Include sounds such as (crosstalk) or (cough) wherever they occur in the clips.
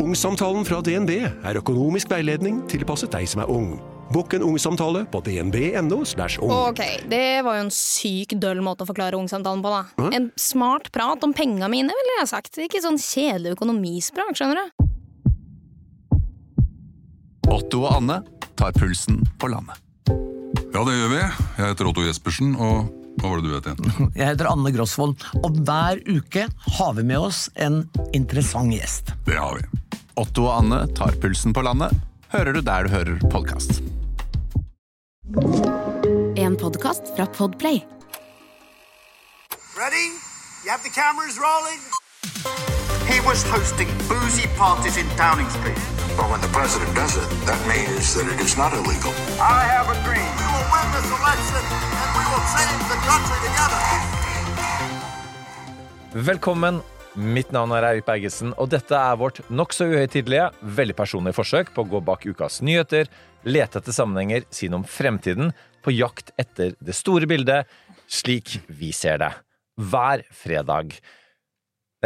Ungsamtalen fra DNB er økonomisk veiledning tilpasset deg som er ung. Bokk en ungsamtale på dnb.no. ung. Ok, det var jo en syk døll måte å forklare ungsamtalen på, da. En smart prat om penga mine, ville jeg sagt. Ikke sånn kjedelig økonomisprat, skjønner du. Otto og Anne tar pulsen på landet. Ja, det gjør vi. Jeg heter Otto Jespersen, og hva var det du het igjen? (laughs) Jeg heter Anne Grosvold, og hver uke har vi med oss en interessant gjest. Det har vi. Otto og Anne tar pulsen på landet. Hører du der du hører podkast. En podkast fra Podplay. Ready? You have the cameras rolling? He was hosting boozy parties in Downing Street. But when the president does it, that means that it is not illegal. I have a dream. We will win this election Velkommen. Mitt navn er Eirik Bergesen, og dette er vårt nokså uhøytidelige, veldig personlige forsøk på å gå bak ukas nyheter, lete etter sammenhenger, si noe om fremtiden, på jakt etter det store bildet, slik vi ser det. Hver fredag.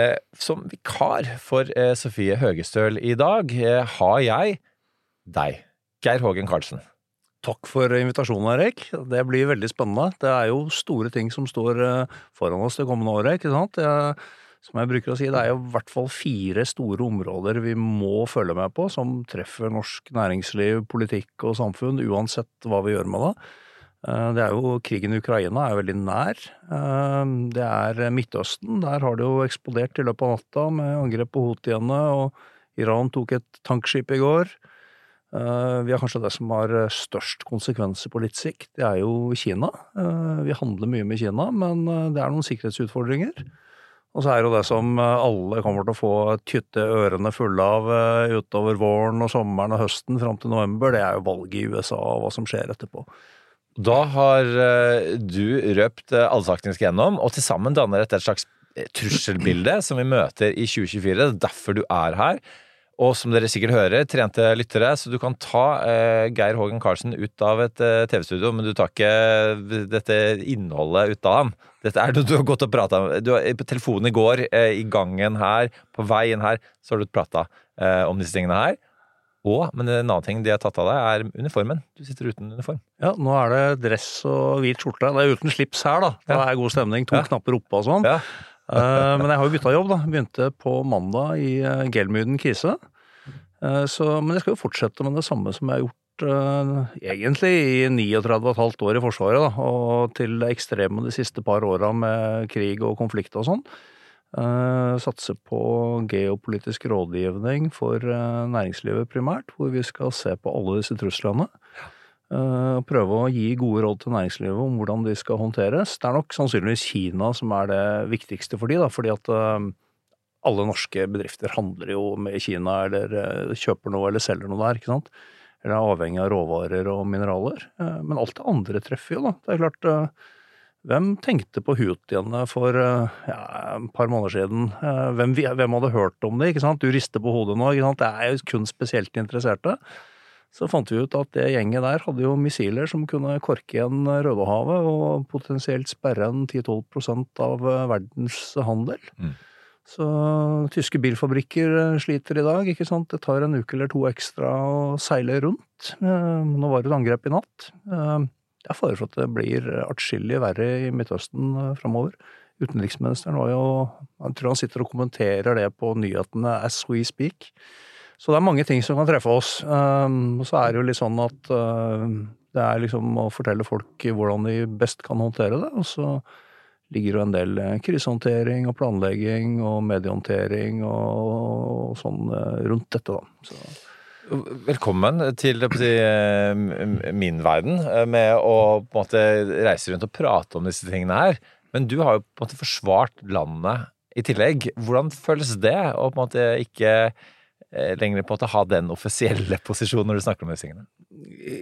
Eh, som vikar for eh, Sofie Høgestøl i dag eh, har jeg deg, Geir Hågen Karlsen. Takk for invitasjonen, Erik. Det blir veldig spennende. Det er jo store ting som står eh, foran oss det kommende året, ikke sant. Jeg, som jeg bruker å si, det er jo i hvert fall fire store områder vi må følge med på, som treffer norsk næringsliv, politikk og samfunn, uansett hva vi gjør med det. Eh, Det er jo Krigen i Ukraina er veldig nær. Eh, Det er Midtøsten. Der har det jo eksplodert i løpet av natta med angrep på houthiene, og Iran tok et tankskip i går. Eh, Vi har kanskje det som har størst konsekvenser på litt sikt. Det er jo Kina. Eh, Vi handler mye med Kina, men eh, det er noen sikkerhetsutfordringer. Og så er det jo det som eh, alle kommer til å få tytte ørene fulle av eh, utover våren og sommeren og høsten fram til november, det er jo valget i USA og hva som skjer etterpå. Da har eh, du røpt eh, vi gjennom, og til sammen danner dette et slags eh, trusselbilde som vi møter i 2024. Det er derfor du er her. Og som dere sikkert hører, trente lyttere, så du kan ta eh, Geir Hågen Karlsen ut av et eh, TV-studio, men du tar ikke dette innholdet ut av ham. Dette er noe du har gått og prata om. Du på telefonen i går, eh, i gangen her, på veien her, så har du prata eh, om disse tingene her. Og, men en annen ting de har tatt av deg, er uniformen. Du sitter uten uniform. Ja, nå er det dress og hvit skjorte. Det er uten slips her, da. Det er god stemning. To Ja. knapper oppe og sånn. Ja. Eh, Men jeg har jo bytta jobb, da. Begynte på mandag i uh, Gelmyden krise. Uh, Så, men jeg skal jo fortsette med det samme som jeg har gjort eh, egentlig i 39,5 år i Forsvaret, da. Og til det ekstreme de siste par åra med krig og konflikt og sånn. Eh, satse på geopolitisk rådgivning for eh, næringslivet primært, hvor vi skal se på alle disse truslene. Eh, og prøve å gi gode råd til næringslivet om hvordan de skal håndteres. Det er nok sannsynligvis Kina som er det viktigste for de, da, fordi at eh, alle norske bedrifter handler jo med Kina eller eh, kjøper noe eller selger noe der, ikke sant. Eller er avhengig av råvarer og mineraler. Eh, Men alt det andre treffer jo, da. Det er klart eh, hvem tenkte på houthiene for eh, ja, et par måneder siden? Eh, Hvem, hvem hadde hørt om det? ikke sant? Du rister på hodet nå. ikke sant? Det er jo kun spesielt interesserte. Så fant vi ut at det gjenget der hadde jo missiler som kunne korke igjen Rødehavet og potensielt sperre en 10-12 av eh, verdens handel. Mm. Så tyske bilfabrikker eh, sliter i dag, ikke sant. Det tar en uke eller to ekstra å seile rundt. Eh, Nå var det et angrep i natt. Eh, Det er fare for at det blir atskillig verre i Midtøsten eh, framover. Utenriksministeren var jo Jeg tror han sitter og kommenterer det på nyhetene as we speak. Så det er mange ting som kan treffe oss. Um, og så er det jo litt sånn at uh, det er liksom å fortelle folk hvordan de best kan håndtere det. Og så ligger jo en del eh, krisehåndtering og planlegging og mediehåndtering og, sånn eh, rundt dette, da. Så. Velkommen til si, eh, min verden, med å på en måte reise rundt og prate om disse tingene her. Men du har jo på en måte forsvart landet i tillegg. Hvordan føles det å på en måte ikke lenger på å ha den offisielle (laughs) posisjonen når du snakker om disse?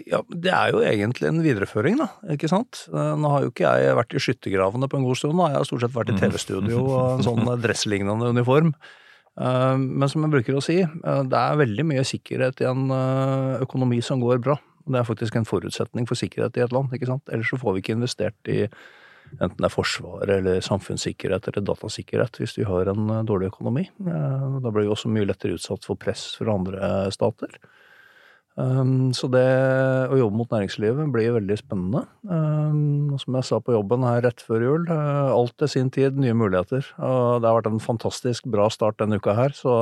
Ja, det er jo egentlig en videreføring, da, ikke sant. Eh, Nå har jo ikke jeg vært i skyttergravene på en god stund, nå har jeg stort sett vært i TV-studio og en (laughs) sånn dresslignende uniform. Eh, Men som jeg bruker å si, eh, det er veldig mye sikkerhet i en eh, økonomi som går bra. Det er faktisk en forutsetning for sikkerhet i et land, ikke sant. Ellers så får vi ikke investert i enten det er forsvar eller samfunnssikkerhet eller datasikkerhet, hvis vi har en eh, dårlig økonomi. Eh, Da blir vi også mye lettere utsatt for press fra andre stater. Um, Så det å jobbe mot næringslivet blir veldig spennende. Um, Som jeg sa på jobben her rett før jul, uh, alt til sin tid, nye muligheter. Og det har vært en fantastisk bra start denne uka her, så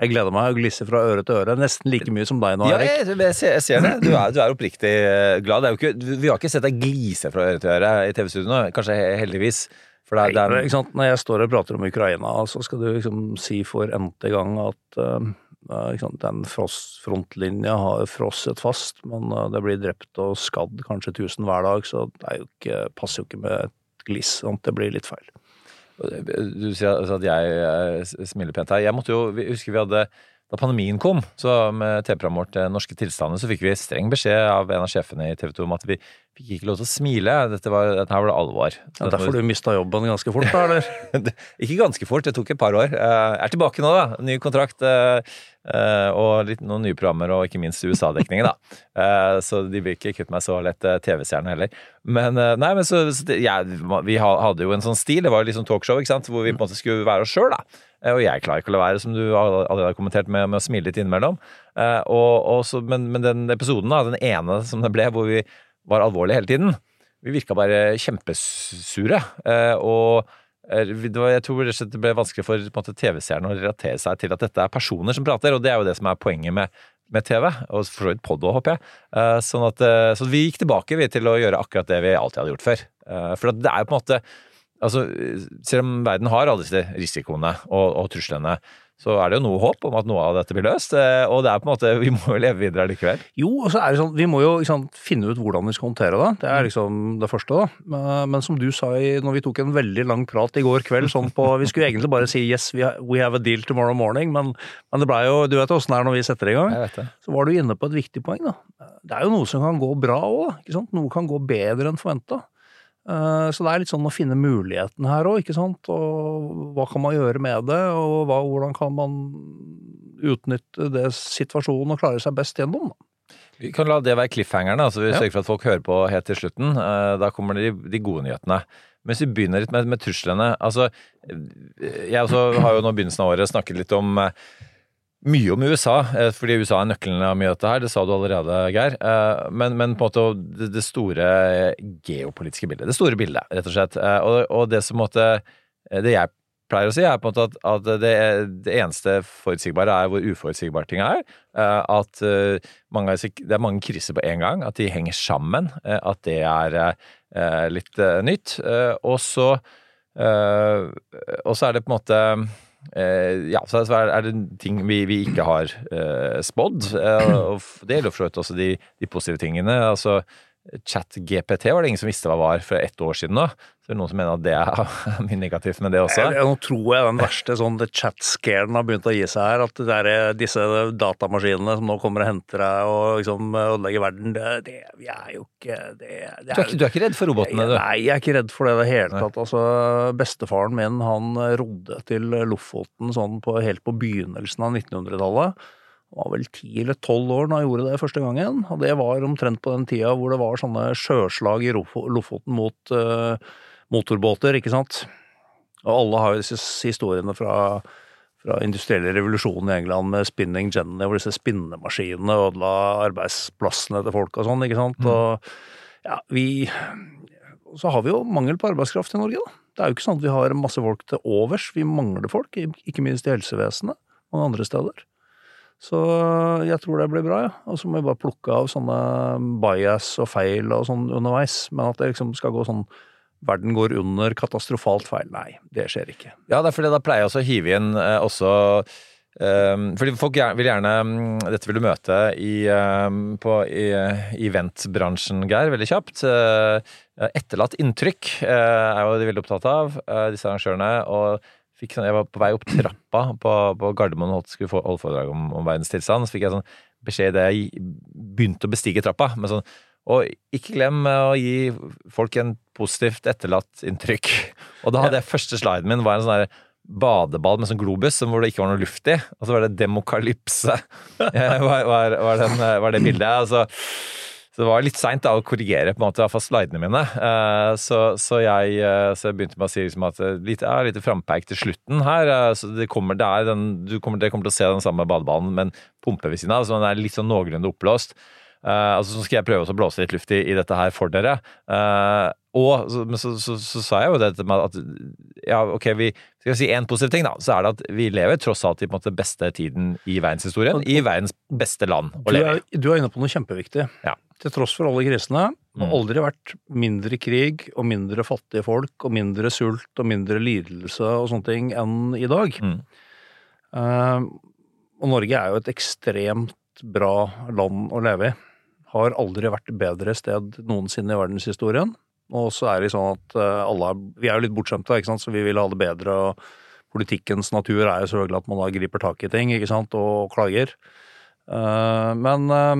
jeg gleder meg og glisser fra øre til øre. Nesten like mye som deg nå, Ja, Erik. jeg, jeg, ser, jeg ser det. Du er, du er oppriktig eh, glad. Det er jo ikke, vi har ikke sett deg glise fra øre til øre i TV-studio nå. Kanskje heldigvis. For det, er- det er? Når jeg står og prater om Ukraina, så skal du liksom si for n-te gang at sant? Den frost, frontlinja har frosset fast, men eh, det blir drept og skadd kanskje 1000 hver dag, så det jo ikke, passer jo ikke med et gliss. Sant? Det blir litt feil. Du sier at jeg eh, smiler pent her. Jeg måtte jo, vi husker vi hadde da pandemien kom, så med TV-programmet vårt eh, Norske tilstander, så fikk vi streng beskjed av en av sjefene i TV 2 om at vi fikk ikke lov til å smile. Dette var, dette her var det alvor. Ja, derfor du mista jobben ganske fort, da, eller? (laughs) Ikke ganske fort, det tok et par år. Eh, Jeg er tilbake nå, da. Ny kontrakt. eh, eh, Og litt, noen nye programmer, og ikke minst USA-dekningen, da. (laughs) Eh, Så de vil ikke kutte meg så lett, eh, TV-stjerne heller. Men eh, nei, men så, så ja, vi hadde jo en sånn stil, det var jo liksom talkshow, ikke sant, hvor vi på en måte skulle være oss sjøl, da. Eh, Og jeg klarer ikke å la være, som du allerede har kommentert, med, med å smile litt innimellom. Eh, Og, og så, men, men den episoden, da, den ene som det ble, hvor vi var alvorlige hele tiden, vi virka bare kjempesure. eh, Og eh, jeg tror det ble vanskelig for TV-seerne å relatere seg til at dette er personer som prater, og det er jo det som er poenget med, med TV, og for så vidt pod òg, håper jeg. Eh, Sånn at, så vi gikk tilbake vi, til å gjøre akkurat det vi alltid hadde gjort før. For det er jo på en måte Altså, selv om verden har alle disse risikoene og, og truslene, så er det jo noe håp om at noe av dette blir løst. eh, Og det er på en måte, vi må jo leve videre likevel. Jo, og så er det sånn, vi må jo sant, finne ut hvordan vi skal håndtere det. Det er liksom det første, da. Men- som du sa i, når vi tok en veldig lang prat i går kveld, sånn på Vi skulle egentlig bare si 'yes, we we have a deal tomorrow morning', men, men det blei jo Du vet åssen det er når vi setter i gang. Jeg vet det. Så var du inne på et viktig poeng, da. Det er jo noe som kan gå bra òg, ikke sant. Noe kan gå bedre enn forventa. Så det er litt sånn å finne muligheten her òg, ikke sant. Og hva kan man gjøre med det, og hva, hvordan kan man utnytte det situasjonen og klare seg best gjennom, da. Vi kan la det være cliffhangeren, altså vi sørger for at folk hører på helt til slutten. Eh, Da kommer de, de gode nyhetene. Mens vi begynner litt med, med truslene. Altså, eh, jeg også har jo nå begynnelsen av året snakket litt om eh, mye om USA, eh, fordi USA er nøkkelen av mye av dette her. Det sa du allerede, Geir. Eh, Men, men på en måte det, store geopolitiske bildet. Det store bildet, rett og slett. Eh, Og, og det som måtte Det jeg pleier å si, er på en måte at, at det, det eneste forutsigbare er hvor uforutsigbare ting er. At mange, det er mange kriser på en gang, at de henger sammen. At det er litt nytt. Og så er det på en måte ja, så er det ting vi, vi ikke har eh, spådd. eh, og det gjelder for så vidt også de, de positive tingene. altså Chat-GPT var det ingen som visste hva var for ett år siden nå. Så det er noen som mener at det er (laughs) mye negativt med det også. Jeg, nå tror jeg den verste sånn chat-scaren har begynt å gi seg her. At det der, er disse datamaskinene som nå kommer og henter deg og liksom ødelegger verden, det, det vi er jo ikke det, det Du er, ikke, du er ikke redd for robotene, du? Nei, jeg er ikke redd for det i det hele tatt. Altså, bestefaren min han rodde til Lofoten sånn på, helt på begynnelsen av 1900-tallet. Var vel ti eller tolv år da jeg gjorde det første gangen. Og det var omtrent på den tida hvor det var sånne sjøslag i Lofoten mot uh, motorbåter, ikke sant. Og alle har jo disse historiene fra fra industrielle revolusjonen i England med spinning jenny, hvor disse spinnemaskinene ødela arbeidsplassene til folk og sånn, ikke sant. Og ja, vi Så har vi jo mangel på arbeidskraft i Norge, da. Det er jo ikke sånn at vi har masse folk til overs. Vi mangler folk, ikke minst i helsevesenet og andre steder. Så jeg tror det blir bra, ja. Og så må vi bare plukke av sånne bias og feil og sånn underveis. Men at det liksom skal gå sånn verden går under katastrofalt feil. Nei, det skjer ikke. Ja, det er fordi da pleier jeg også å hive inn eh, også eh, fordi folk vil gjerne mm, Dette vil du møte i, eh, på, i eh, eventbransjen, Geir, veldig kjapt. Eh, etterlatt inntrykk eh, er jo de veldig opptatt av, eh, disse arrangørene. og fikk sånn, Jeg var på vei opp trappa på, på Gardermoen og skulle få holde foredrag om, om verdens tilstand. Så fikk jeg sånn beskjed idet jeg begynte å bestige trappa. med sånn og ikke glem å gi folk en positivt etterlatt inntrykk. Og da hadde jeg første sliden min var en sånn badeball med sånn globus hvor det ikke var noe luft i. Og så var det demokalypse. (laughs) Eh, var, var, var, den, var det bildet. Altså, Så det var litt seint å korrigere på en måte, i hvert fall slidene mine. Eh, så, så, jeg, eh, så jeg begynte med å si liksom at det litt, ja, litt frampeik til slutten her. eh, Så det kommer, det er den, du kommer, det kommer til å se den samme badebanen men pumpe ved siden av, så den er litt sånn noenlunde oppblåst. Eh, altså, så skal jeg prøve å blåse litt luft i, i dette her for dere. Eh, og så, så, så, så, sa jeg jo dette med at ja, ok, vi skal jeg si en positiv ting, da. Så er det at vi lever tross alt i på en måte beste tiden i verdenshistorien. I verdens beste land å leve i. du er inne på noe kjempeviktig. Ja. Til tross for alle krisene, har Mm. aldri vært mindre krig og mindre fattige folk og mindre sult og mindre lidelse og sånne ting enn i dag. Mm. Eh, og Norge er jo et ekstremt bra land å leve i. Har aldri vært bedre sted noensinne i verdenshistorien. Og så er det sånn at eh, alle er, Vi er jo litt bortskjemte, ikke sant, så vi vil ha det bedre. og Politikkens natur er jo selvfølgelig at man da griper tak i ting ikke sant, og klager. Eh, men eh,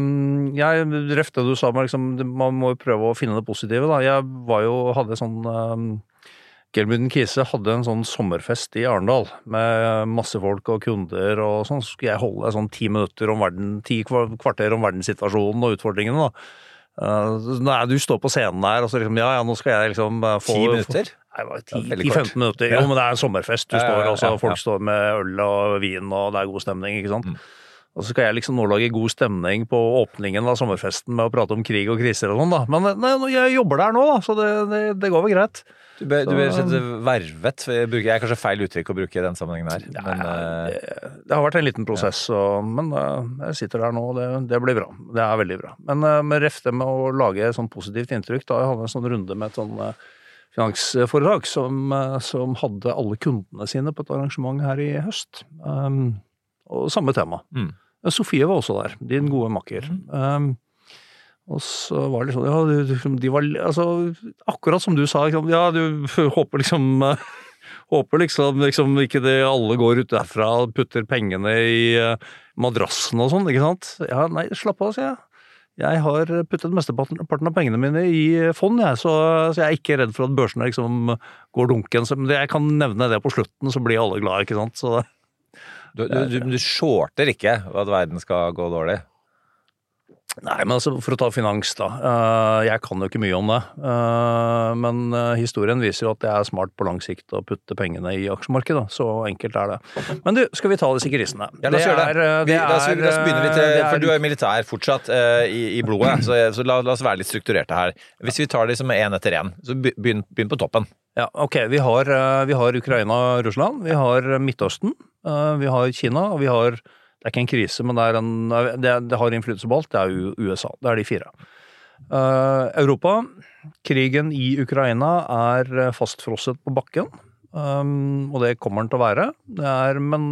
jeg ref det du sa med liksom, man må jo prøve å finne det positive. Da. Jeg var jo, hadde sånn um, Gelmuden Kise hadde en sånn sommerfest i Arendal med masse folk og kunder og sånn. Så skulle jeg holde sånn ti minutter om verden, ti kvarter om verdenssituasjonen og utfordringene. da. Uh, nei, du står på scenen der og så liksom Ja, ja, nå skal jeg liksom uh, få Ti minutter? Nei, det var Ja, veldig 10-15 minutter. Jo, men det er en sommerfest. Du står ja, folk står med øl og vin, og det er god stemning, ikke sant. Mm. Og så skal jeg liksom nå lage god stemning på åpningen av sommerfesten med å prate om krig og kriser og sånn, da. Men nei, jeg jobber der nå, da, så det, det, det går vel greit. Du bør, du bør sette vervet. bruker, jeg er kanskje feil uttrykk å bruke i den sammenhengen her. Men, eh, det, det har vært en liten prosess, og, men eh, jeg sitter der nå, og det, det blir bra. Det er veldig bra. Men eh, med ref det med å lage sånn positivt inntrykk, da jeg hadde en sånn runde med et sånn eh, finansforetak som, eh, som hadde alle kundene sine på et arrangement her i høst. Um, og samme tema. Mm. Sofie var også der, din gode makker. Um, og så var det sånn, ja, de, de- var altså, akkurat som du sa, liksom, ja, du håper liksom (laughs) Håper liksom, liksom ikke det alle går ut derfra og putter pengene i eh, madrassen og sånn, ikke sant? Ja, nei, slapp av, sier jeg. Jeg har puttet mesteparten av pengene mine i fond, jeg, så, så jeg er ikke redd for at børsene liksom går dunken. Men jeg kan nevne det på slutten, så blir alle glad, ikke sant? Så det, du, du, du, du shorter ikke at verden skal gå dårlig. Nei, men altså, for å ta finans, da. eh, Jeg kan jo ikke mye om det. eh, Men eh, historien viser jo at det er smart på lang sikt å putte pengene i aksjemarkedet. Så enkelt er det. Men du, skal vi ta disse krisene? Ja, la oss gjøre det. er, det Vi, la, oss, la oss begynne litt, er- for du er militær fortsatt i, i blodet, så, så la, la oss være litt strukturerte her. Hvis vi tar det som én etter én, så begynn, begynn på toppen. Ja, ok. Vi har, vi har Ukraina og Russland. Vi har Midtøsten. Eh, Vi har Kina, og vi har Det er ikke en krise, men det, en, det, det har innflytelse på alt. Det er USA. Det er de fire. Eh, Europa. Krigen i Ukraina er eh, fastfrosset på bakken. Og det kommer den til å være. Det er, men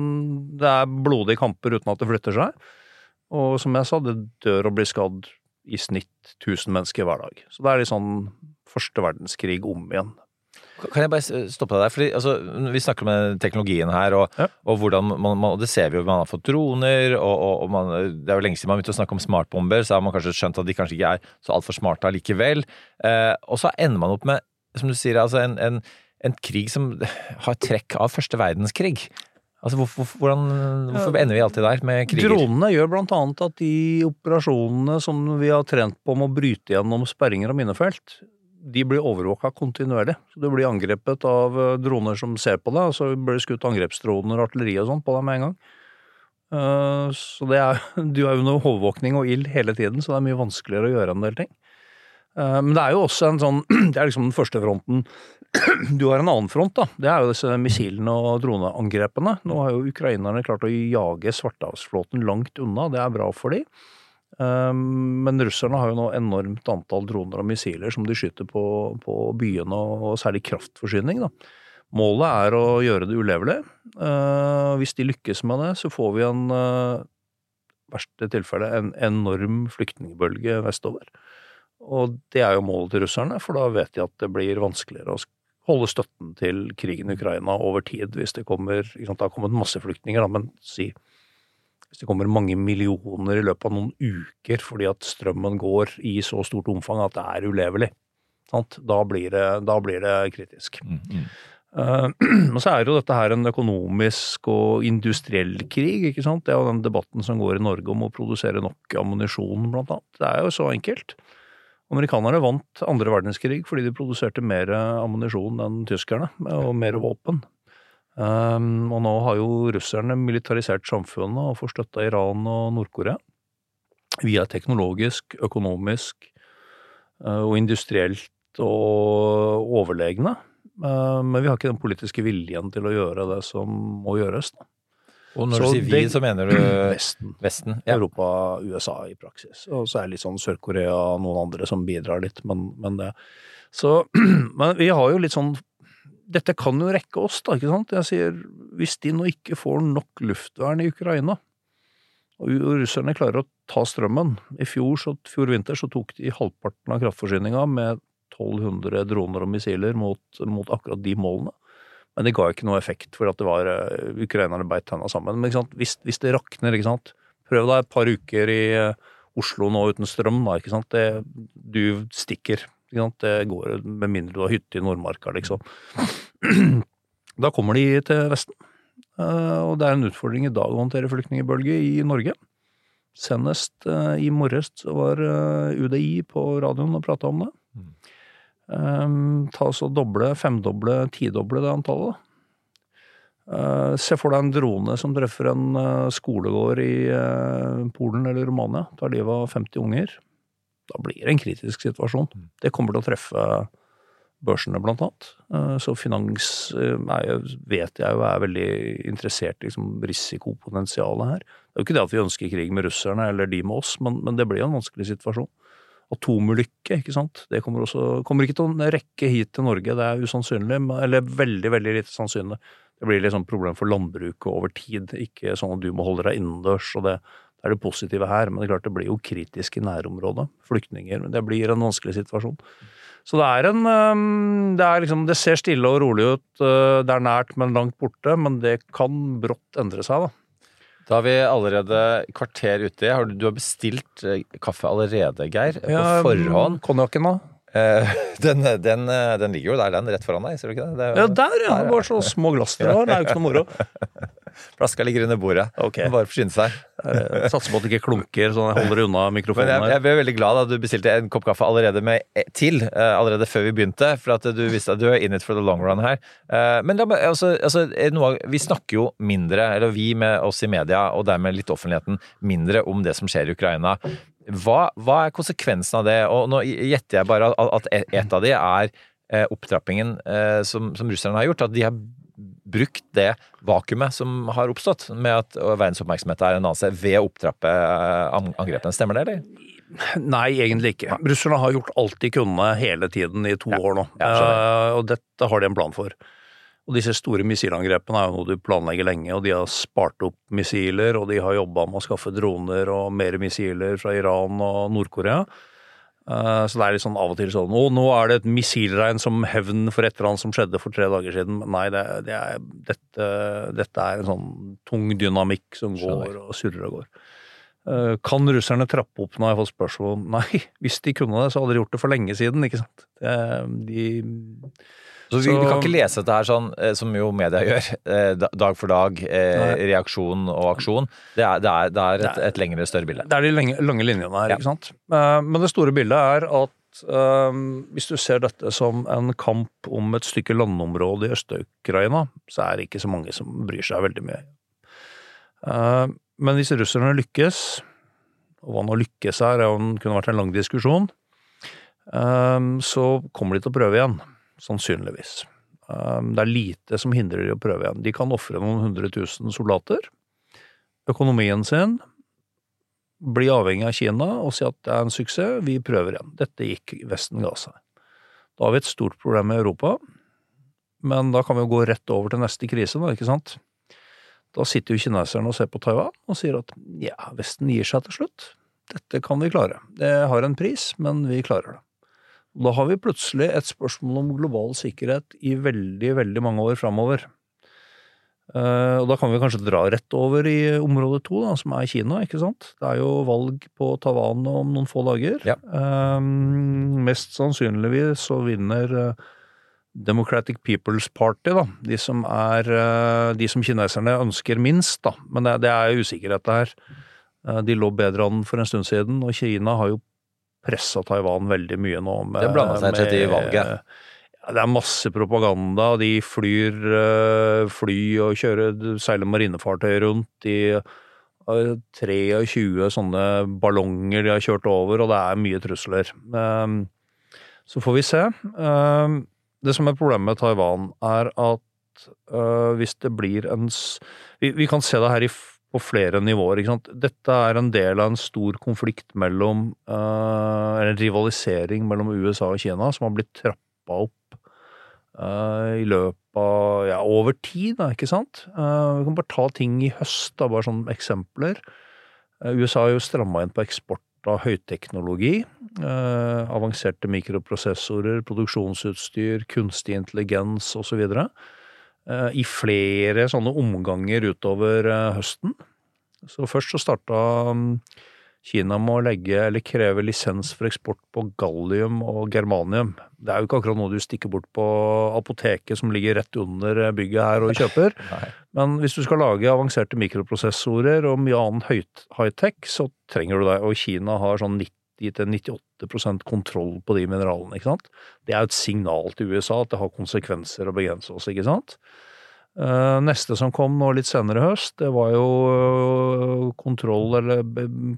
det er blodige kamper uten at det flytter seg. Og som jeg sa, det dør og blir skadd i snitt 1000 mennesker hver dag. Så det er litt sånn første verdenskrig om igjen. Kan jeg bare stoppe deg der? Fordi, altså, vi snakker om teknologien her, og, Ja. og hvordan man, man, og det ser vi jo, man har fått droner, og, og, man, det er jo lenge siden man begynte å snakke om smartbomber, så har man kanskje skjønt at de kanskje ikke er så altfor smarte allikevel. Eh, og så ender man opp med, som du sier, altså en, en, en krig som (laughs) har trekk av første verdenskrig. Altså, hvorfor, hvordan, hvorfor ender vi alltid der med kriger? Dronene gjør blant annet at de operasjonene som vi har trent på med å bryte gjennom sperringer og minefelt, de blir overvåka kontinuerlig. Så du blir angrepet av eh, droner som ser på deg, og så blir det skutt angrepsdroner og artilleri og sånn på deg med en gang. Eh, Så det er, (laughs) du er under overvåkning og ild hele tiden, så det er mye vanskeligere å gjøre en del ting. Eh, Men det er jo også en sånn (clears throat) Det er liksom den første fronten. (clears throat) Du har en annen front, da. Det er jo disse missilene og droneangrepene. Nå har jo ukrainerne klart å jage Svartehavsflåten langt unna, det er bra for de. Eh, Men russerne har jo nå enormt antall droner og missiler som de skyter på, på byene, og særlig kraftforsyning. da. Målet er å gjøre det ulevelig. Eh, Hvis de lykkes med det, så får vi en eh, verste tilfelle en enorm flyktningbølge vestover. Og det er jo målet til russerne, for da vet de at det blir vanskeligere å holde støtten til krigen i Ukraina over tid hvis det kommer ikke sant, Det har kommet masse flyktninger, da, men si hvis det kommer mange millioner i løpet av noen uker fordi at strømmen går i så stort omfang at det er ulevelig, sant? Da, blir det, da blir det kritisk. Mm, mm. Eh, (clears throat) Men så er jo dette her en økonomisk og industriell krig, ikke sant. Det er jo den debatten som går i Norge om å produsere nok ammunisjon, blant annet. Det er jo så enkelt. Amerikanerne vant andre verdenskrig fordi de produserte mer ammunisjon enn tyskerne, og mer våpen. Um, og nå har jo russerne militarisert samfunnet og får støtte av Iran og Nord-Korea. Vi er teknologisk, økonomisk uh, og industrielt og overlegne. Uh, men vi har ikke den politiske viljen til å gjøre det som må gjøres. Da. Og når Så du sier vi, så mener du (clears throat) Vesten. Vesten? Ja. Europa, USA i praksis. Og så er det litt sånn Sør-Korea og noen andre som bidrar litt, men, men det Så (clears throat) Men vi har jo litt sånn Dette kan jo rekke oss, da, ikke sant? Jeg sier hvis de nå ikke får nok luftvern i Ukraina, og russerne klarer å ta strømmen I fjor, så, fjor vinter så tok de halvparten av kraftforsyninga med 1200 droner og missiler mot, mot akkurat de målene. Men det ga ikke noe effekt, for at det var eh, ukrainerne beit tenna sammen. Men? Hvis, hvis det rakner, ikke sant. Prøv deg et par uker i eh, Oslo nå uten strøm, da, ikke sant. Det, du stikker. Det går med mindre du har hytte i Nordmarka, liksom. (clears throat) Da kommer de til Vesten. Eh, Og det er en utfordring i dag å håndtere flyktningbølge i Norge. Senest eh, i morges var eh, UDI på radioen og prata om det. Um, ta oss og doble, femdoble, tidoble det antallet. Uh, se for deg en drone som treffer en uh, skolegård i uh, Polen eller Romania, tar livet av 50 unger. Da blir det en kritisk situasjon. Det kommer til å treffe børsene, blant annet. Uh, så finans uh, er, vet jeg jo er veldig interessert i liksom, risikopotensialet her. Det er jo ikke det at vi ønsker krig med russerne eller de med oss, men, men det blir jo en vanskelig situasjon atomulykke, ikke sant. Det kommer også kommer ikke til å rekke hit til Norge, det er usannsynlig, eller veldig, veldig lite sannsynlig. Det blir sånn problem for landbruket over tid, ikke sånn at du må holde deg innendørs, og det, det er det positive her. Men det er klart det blir jo kritisk i nærområdet. Flyktninger. men Det blir en vanskelig situasjon. Så det er en Det er liksom Det ser stille og rolig ut, øh, det er nært, men langt borte, men det kan brått endre seg, da. Da er vi allerede kvarter uti. Har du, du har bestilt eh, kaffe allerede, Geir? På forhånd? Konjakken, da? Eh, (laughs) den, den, eh, den ligger jo der, den, rett foran deg, ser du ikke det? det er Ja, der, ja! Det var så små glass dere har. Det er jo ikke noe moro. (laughs) Flaska ligger under bordet. Okay. Bare forsyne seg. Satser på at det ikke klunker, sånn jeg holder unna Men mikrofonen jeg, jeg ble veldig glad da du bestilte en kopp kaffe allerede med eh, til, eh, allerede før vi begynte, for at du visste at du er in it for the long run her. Eh, Men da, altså, altså, noe, vi snakker jo mindre, eller vi med oss i media, og dermed litt offentligheten, mindre om det som skjer i Ukraina. Hva, hva er konsekvensen av det? Og nå gjetter jeg bare at- et- av de er opptrappingen som, som russerne har gjort. At de har brukt det vakuumet som har oppstått, med at verdens oppmerksomhet er en annen sted, ved å opptrappe eh, angrepene. Stemmer det, eller? Nei, egentlig ikke. Russerne har gjort alt de kunne hele tiden i to år nå, ja. Eh, og dette har de en plan for. Og disse store missilangrepene er jo noe du planlegger lenge, og de har spart opp missiler, og de har jobba med å skaffe droner og mer missiler fra Iran og Nord-Korea. Eh, Så det er litt sånn av og til sånn Å, nå er det et missilregn som hevn for et eller annet som skjedde for tre dager siden. Nei, det, det er, dette, dette er en sånn tung dynamikk som går og surrer og går. Eh, Kan russerne trappe opp? Nå har jeg fått spørsmål om Nei, (laughs) hvis de kunne det, så hadde de gjort det for lenge siden, ikke sant. De Så vi, vi kan ikke lese dette her sånn eh, som jo media (laughs) gjør, eh, dag for dag, eh, reaksjon og aksjon. Det er, det er, det er et, et lengre, større bilde. Det er de lange, lange linjene her, Ja. ikke sant. Men det store bildet er at um, hvis du ser dette som en kamp om et stykke landområde i Øst-Ukraina, så er det ikke så mange som bryr seg veldig mye. Men hvis russerne lykkes, og hva nå lykkes her, det kunne vært en lang diskusjon, så kommer de til å prøve igjen. Sannsynligvis. Eh, Det er lite som hindrer de å prøve igjen. De kan ofre noen hundre tusen soldater. Økonomien sin bli avhengig av Kina og si at det er en suksess, vi prøver igjen. Dette gikk Vesten ga seg. Da har vi et stort problem i Europa, men da kan vi jo gå rett over til neste krise, da, ikke sant? Da sitter jo kineserne og ser på Taiwan og sier at ja, Vesten gir seg til slutt. Dette kan vi klare. Det har en pris, men vi klarer det. Da har vi plutselig et spørsmål om global sikkerhet i veldig, veldig mange år framover. Eh, og da kan vi kanskje dra rett over i område to, da, som er Kina, ikke sant. Det er jo valg på Taiwan om noen få dager. Ja. Um, mest sannsynligvis så vinner eh, Democratic People's Party, da. De som er De som kineserne ønsker minst, da. Men det, det er usikkerhet her. Eh, De lå bedre an for en stund siden, og Kina har jo pressa Taiwan veldig mye nå. Med, Det blanda seg rett i valget. Det er masse propaganda. De flyr eh, fly og kjører, seiler marinefartøy rundt i eh, 23 sånne ballonger de har kjørt over, og det er mye trusler. Um, Så får vi se. Um, Det som er problemet med Taiwan, er at uh, hvis det blir en Vi, vi kan se det her i, på flere nivåer. ikke sant? Dette er en del av en stor konflikt mellom uh, en rivalisering mellom USA og Kina som har blitt trappa opp uh, i løpet av ja, over tid, da, ikke sant? Uh, vi kan bare ta ting i høst, da, bare som eksempler. USA har jo stramma inn på eksport av høyteknologi. Avanserte mikroprosessorer, produksjonsutstyr, kunstig intelligens osv. Uh, I flere sånne omganger utover uh, høsten. Så først så starta um, Kina med å legge, eller kreve lisens for eksport på gallium og germanium. Det er jo ikke akkurat noe du stikker bort på apoteket som ligger rett under bygget her og (laughs) kjøper. Men hvis du skal lage avanserte mikroprosessorer og mye annen high-tech, så trenger du det. Og Kina har sånn 90-98% kontroll på de mineralene, ikke sant. Det er jo et signal til USA at det har konsekvenser å begrense oss, ikke sant. Eh, Neste som kom nå litt senere i høst, det var jo eh, kontroll eller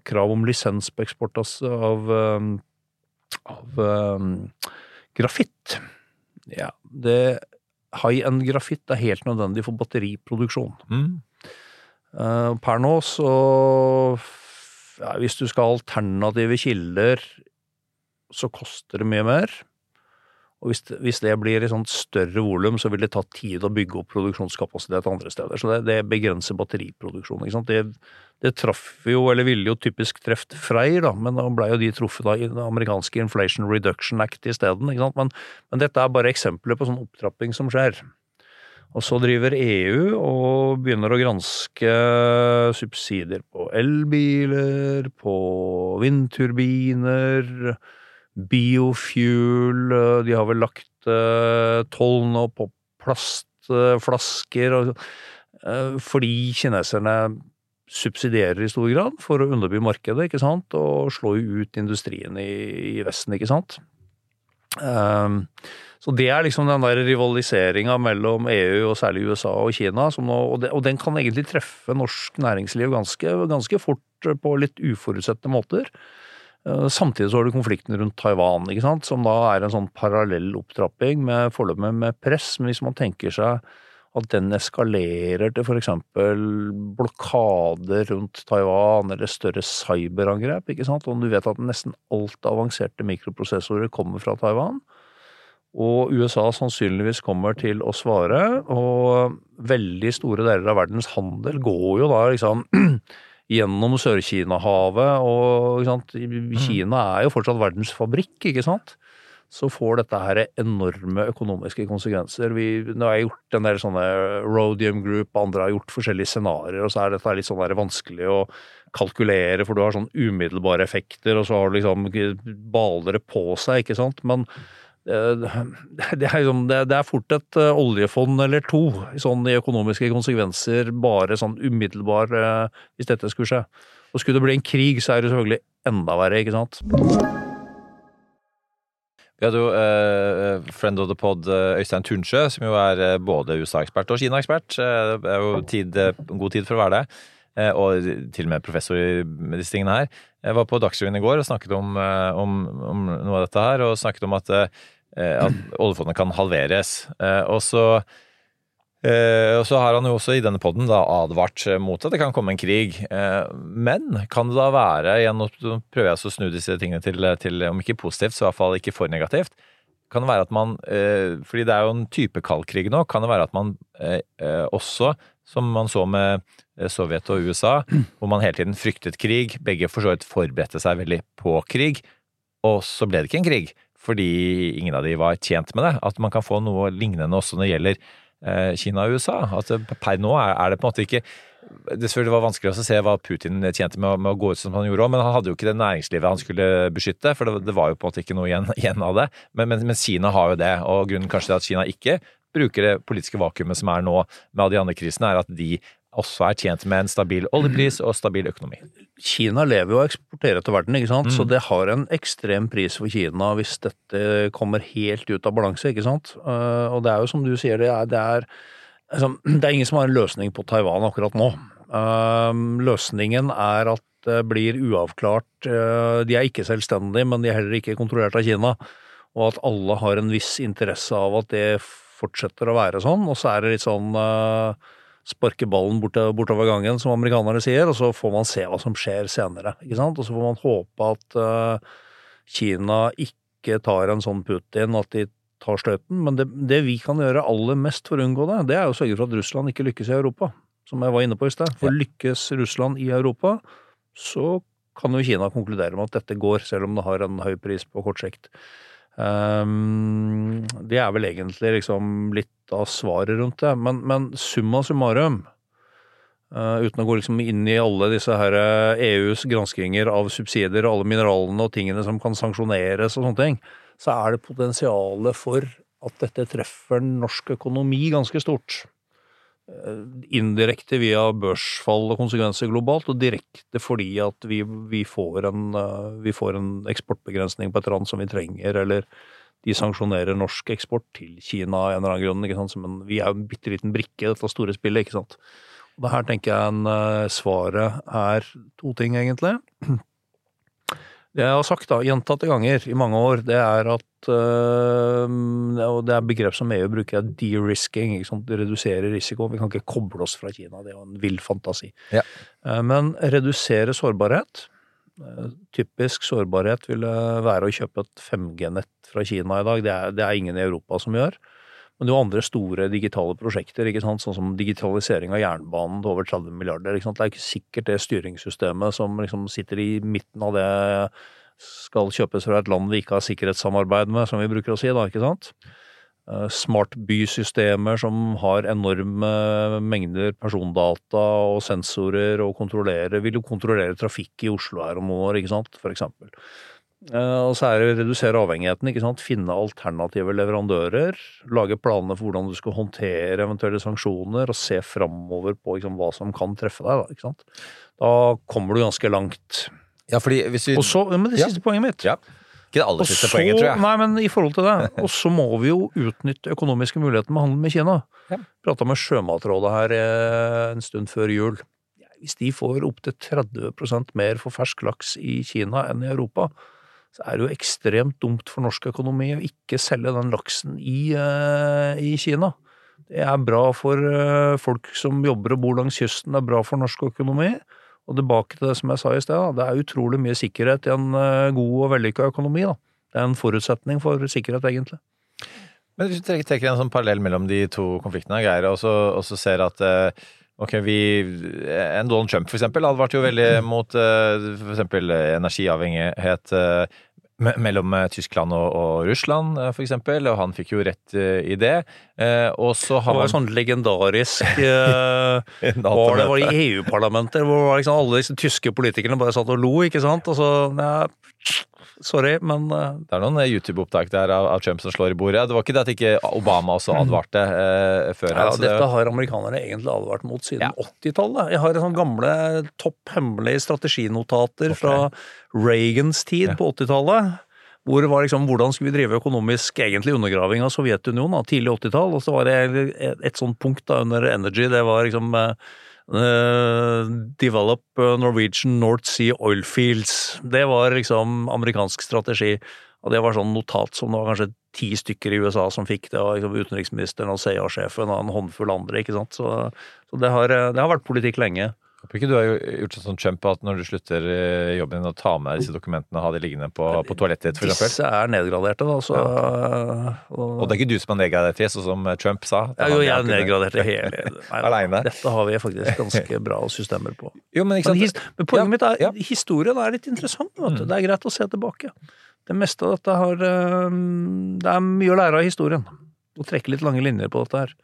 krav om lisens på eksport av, av, eh, grafitt. Ja, det High-end grafitt er helt nødvendig for batteriproduksjon. Mm. Per nå så Hvis du skal ha alternative kilder, så koster det mye mer. Og hvis hvis det blir i sånt større volum, så vil det ta tid å bygge opp produksjonskapasitet andre steder. Så det, det begrenser batteriproduksjonen. Det, det traff jo, eller ville jo typisk truffet Freyr, da, men da ble jo de truffet av i det amerikanske Inflation Reduction Act isteden. Men, men dette er bare eksempler på sånn opptrapping som skjer. Og så driver EU og begynner å granske subsidier på elbiler, på vindturbiner, biofuel, de har vel lagt eh, toll nå på plastflasker, eh, fordi kineserne subsidierer i stor grad for å underby markedet, ikke sant, og slå ut industrien i Vesten, ikke sant. Um, så det er liksom den der rivaliseringa mellom EU og særlig USA og Kina, nå, og, den kan egentlig treffe norsk næringsliv ganske, ganske fort på litt uforutsette måter. Eh, Samtidig så har du konflikten rundt Taiwan, ikke sant, som da er en sånn parallell opptrapping med foreløpig med press. Men hvis man tenker seg at den eskalerer til f.eks. blokader rundt Taiwan eller større cyberangrep, ikke sant, og du vet at nesten alt avanserte mikroprosessorer kommer fra Taiwan, og USA sannsynligvis kommer til å svare, og veldig store deler av verdens handel går jo da liksom (clears throat) gjennom Sør-Kina-havet, og sant? Kina er jo fortsatt verdens fabrikk, ikke sant? Så får dette her enorme økonomiske konsekvenser. Vi, nå har jeg gjort en del sånne Rhodium Group, andre har gjort forskjellige scenarioer, og så er dette litt sånn vanskelig å kalkulere, for du har sånn umiddelbare effekter, og så har du liksom baler det på seg, ikke sant? Men eh, det er, liksom, det, det er fort et eh, oljefond eller to sånn i økonomiske konsekvenser, bare sånn umiddelbar eh, hvis dette skulle skje. Og skulle det bli en krig, så er det selvfølgelig enda verre, ikke sant? Vi hadde jo uh, friend of the pod eh, Øystein Tunsjø, som jo er eh, både USA-ekspert og Kina-ekspert. Eh, det er jo tid, god tid for å være det. Og til og med professor i disse tingene her. Jeg var på Dagsrevyen i går og snakket om, om, om noe av dette her, og snakket om at, at oljefondet kan halveres. Og så Eh, og så har han jo også i denne podden advart mot at det kan komme en krig. Uh, men kan det da være, igjen nå prøver jeg å snu disse tingene til, til om ikke positivt, så i hvert fall ikke for negativt. Kan det være at man, uh, fordi det er jo en type kald krig nå, kan det være at man også, som man så med Sovjet og USA, (clears throat) hvor man hele tiden fryktet krig, begge for så vidt forberedte seg veldig på krig, og så ble det ikke en krig, fordi ingen av de var tjent med det. At man kan få noe lignende også når det gjelder Kina og USA. At per nå er, det på en måte ikke det selvfølgelig var vanskelig å se hva Putin tjente med, med å gå ut som han gjorde men han hadde jo ikke det næringslivet han skulle beskytte, for det, det var jo på en måte ikke noe igjen, (laughs) igjen av det. Men, men, men Kina har jo det, og grunnen kanskje til at Kina ikke bruker det politiske vakuumet som er nå med alle de andre krisene, er at de også er tjent med en stabil oljepris og stabil økonomi. Kina lever jo og eksporterer til verden, ikke sant? så det har en ekstrem pris for Kina hvis dette kommer helt ut av balanse, ikke sant. Eh, Og det er jo som du sier, det er, det er, altså, (clears throat) det er ingen som har en løsning på Taiwan akkurat nå. Eh, Løsningen er at det blir uavklart. eh, De er ikke selvstendige, men de er heller ikke kontrollert av Kina. Og at alle har en viss interesse av at det fortsetter å være sånn. Og så er det litt sånn sparke ballen bort, bortover gangen, som amerikanerne sier, og så får man se hva som skjer senere. ikke sant? Og så får man håpe at uh, Kina ikke tar en sånn Putin, at de tar støten. Men det, det vi kan gjøre aller mest for å unngå det, det er å sørge for at Russland ikke lykkes i Europa. Som jeg var inne på i sted. For lykkes Russland i Europa, så kan jo Kina konkludere med at dette går, selv om det har en høy pris på kort sikt. Ehm, det er vel egentlig liksom litt av svaret rundt det. Men, men summa summarum, uh, uten å gå liksom inn i alle disse her eh, EUs granskinger av subsidier og alle mineralene og tingene som kan sanksjoneres og sånne ting, så er det potensialet for at dette treffer norsk økonomi ganske stort. Eh, Indirekte via børsfall og konsekvenser globalt, og direkte fordi at vi, vi, får en, eh, vi får en eksportbegrensning på et land som vi trenger, eller de sanksjonerer norsk eksport til Kina av en eller annen grunn. Ikke sant? Men vi er jo en bitte liten brikke i dette store spillet, ikke sant. Og det her tenker jeg en, eh, svaret er to ting, egentlig. Det jeg har sagt da, gjentatte ganger i mange år, det er at øh, Og det er begrep som EU bruker, er de-risking. Redusere risiko. Vi kan ikke koble oss fra Kina. Det er jo en vill fantasi. Ja. Eh, Men redusere sårbarhet. Eh, Typisk sårbarhet ville være å kjøpe et 5G-nett fra Kina i dag. Det er, det er ingen i Europa som gjør. Men er jo andre store digitale prosjekter, sånn som digitalisering av jernbanen til over 30 milliarder. Det er ikke sikkert det styringssystemet som liksom sitter i midten av det skal kjøpes fra et land vi ikke har sikkerhetssamarbeid med, som vi bruker å si, da, ikke sant? Smartbysystemer Smart bysystemer som har enorme mengder persondata og sensorer og kontrollerer, vil jo kontrollere trafikk i Oslo her om noen år, ikke sant, for eksempel. Eh, Og så er det å redusere avhengigheten, ikke sant. Finne alternative leverandører. Lage planer for hvordan du skal håndtere eventuelle sanksjoner, og se framover på liksom, hva som kan treffe deg. Da, ikke sant? da kommer du ganske langt. Ja, fordi hvis vi Og så, men det Ja. siste poenget mitt. Ja. Ikke det aller siste så, poenget, tror jeg. nei, men i forhold til det. (laughs) Og så må vi jo utnytte økonomiske muligheter med handel med Kina. Ja. Prata med Sjømatrådet her eh, en stund før jul. Hvis de får opptil 30% mer for fersk laks i Kina enn i Europa, så er det jo ekstremt dumt for norsk økonomi å ikke selge den laksen i, eh, i Kina. Det er bra for eh, folk som jobber og bor langs kysten, det er bra for norsk økonomi. Og tilbake til det som jeg sa i sted, det er utrolig mye sikkerhet i en eh, god og vellykka økonomi. da. Det er en forutsetning for sikkerhet, egentlig. Men hvis du trekker en sånn parallell mellom de to konfliktene, Geir, og så, og så ser at eh, Ok, vi, En Donald Trump for eksempel advarte jo veldig mot eh, for eksempel energiavhengighet eh, mellom eh, Tyskland og, og Russland, eh, for eksempel, og han fikk jo rett eh, i det. Eh, Og så Det har var man sånn legendarisk (laughs) eh, var det var i EU-parlamenter hvor liksom alle disse tyske politikerne bare satt og lo, ikke sant? Og så ja, Sorry, men uh... Det er noen eh, YouTube-opptak der av, av Trump som slår i bordet. Det var ikke det at ikke Obama også advarte uh, før. ja, altså, det- dette har amerikanere egentlig advart mot siden Ja. 80-tallet. Jeg har sånne gamle topp hemmelige strateginotater fra Reagans tid på 80-tallet. Hvor det var liksom, Hvordan skulle vi drive økonomisk egentlig undergraving av Sovjetunionen? da, Tidlig 80-tall. Og så var det et, et sånt punkt da under Energy. Det var liksom eh, eh, Develop eh, Norwegian North Sea Oil Fields. Det var liksom amerikansk strategi. Og det var sånn notat som det var kanskje ti stykker i USA som fikk det, og liksom utenriksministeren og CIA-sjefen og en håndfull andre, ikke sant. Så, så det, har, det har vært politikk lenge. Håper ikke du har gjort sånn som Trump, at når du slutter eh, jobben din, å ta med disse dokumentene og ha de liggende på, på toalettet ditt, f.eks.? Disse er nedgraderte, da, så og, Og det er ikke du som har nedgradert det, sånn som Trump sa? ja, jo, jeg Han- nedgradert (laughs) hele da, Dette har vi faktisk (laughs) ganske bra systemer på. Jo, men ikke Men, men poenget Ja, mitt er ja. Mm. historien er litt interessant. Du. Det er greit å se tilbake. Det meste av dette har Det er mye å lære av historien. Å trekke litt lange linjer på dette her.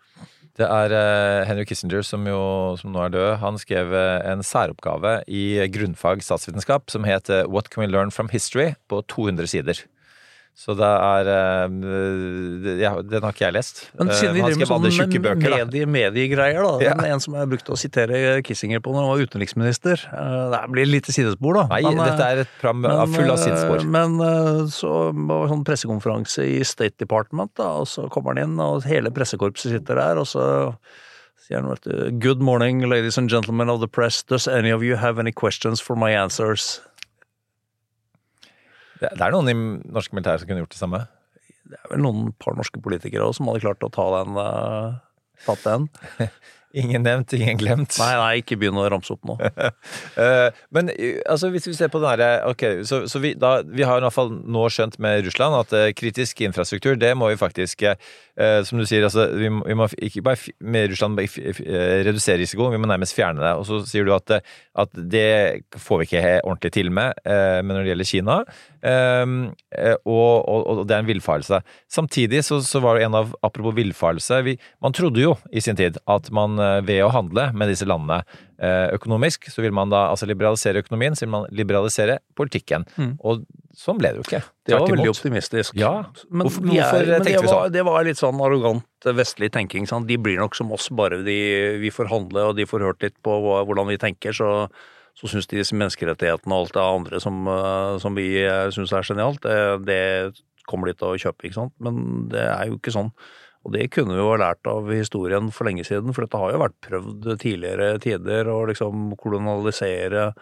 Det er eh, Henry Kissinger, som jo som nå er død, han skrev eh, en særoppgave i grunnfag statsvitenskap som het eh, What can we learn from history? på 200 sider. Så det er eh, ja, Den har ikke jeg lest. Men Eh, siden vi driver med sånne sånn medie, mediegreier, da. Ja. er En som jeg brukte å sitere Kissinger på når han var utenriksminister. Eh, Det blir litt sidespor, da. Nei, Men, eh, dette er et program full av sidespor. eh, Men eh, så var det sånn pressekonferanse i State Department, da, og så kommer han inn, og hele pressekorpset sitter der, og så sier han vet du, Good morning, ladies and gentlemen of the press. Does any of you have any questions for my answers? Det er noen i norske militære som kunne gjort det samme. Det er vel noen par norske politikere også som hadde klart å ta den, Uh, tatt den. (laughs) Ingen nevnt, ingen glemt. Nei, nei, ikke begynn å ramse opp nå. (laughs) Eh, men eh, altså, hvis vi ser på den herre Ok, så, så vi, da, vi har i hvert fall nå skjønt med Russland at uh, kritisk infrastruktur, det må vi faktisk uh, Som du sier, altså, vi må, vi må ikke bare med Russland f- f- redusere risikoen, vi må nærmest fjerne det. Og så sier du at, at det får vi ikke ordentlig til med, Uh, men når det gjelder Kina. Eh, eh, og, og, og det er en villfarelse. Samtidig så, så var det en av Apropos villfarelse. vi- Man trodde jo i sin tid at man eh, ved å handle med disse landene eh, økonomisk, så vil man da altså liberalisere økonomien, så vil man liberalisere politikken. Mm. Og sånn ble det jo ikke. Det var veldig optimistisk. Ja. Men, Hvorfor- vi er- men det vi var, det var litt sånn arrogant vestlig tenking. Sant? De blir nok som oss, bare de, vi får handle og de får hørt litt på hvordan vi tenker. Så, så syns de menneskerettighetene og alt det andre som, eh, som vi syns er genialt, det kommer de til å kjøpe, ikke sant. Men det er jo ikke sånn. Og det kunne vi jo ha lært av historien for lenge siden, for dette har jo vært prøvd tidligere tider å liksom kolonialisere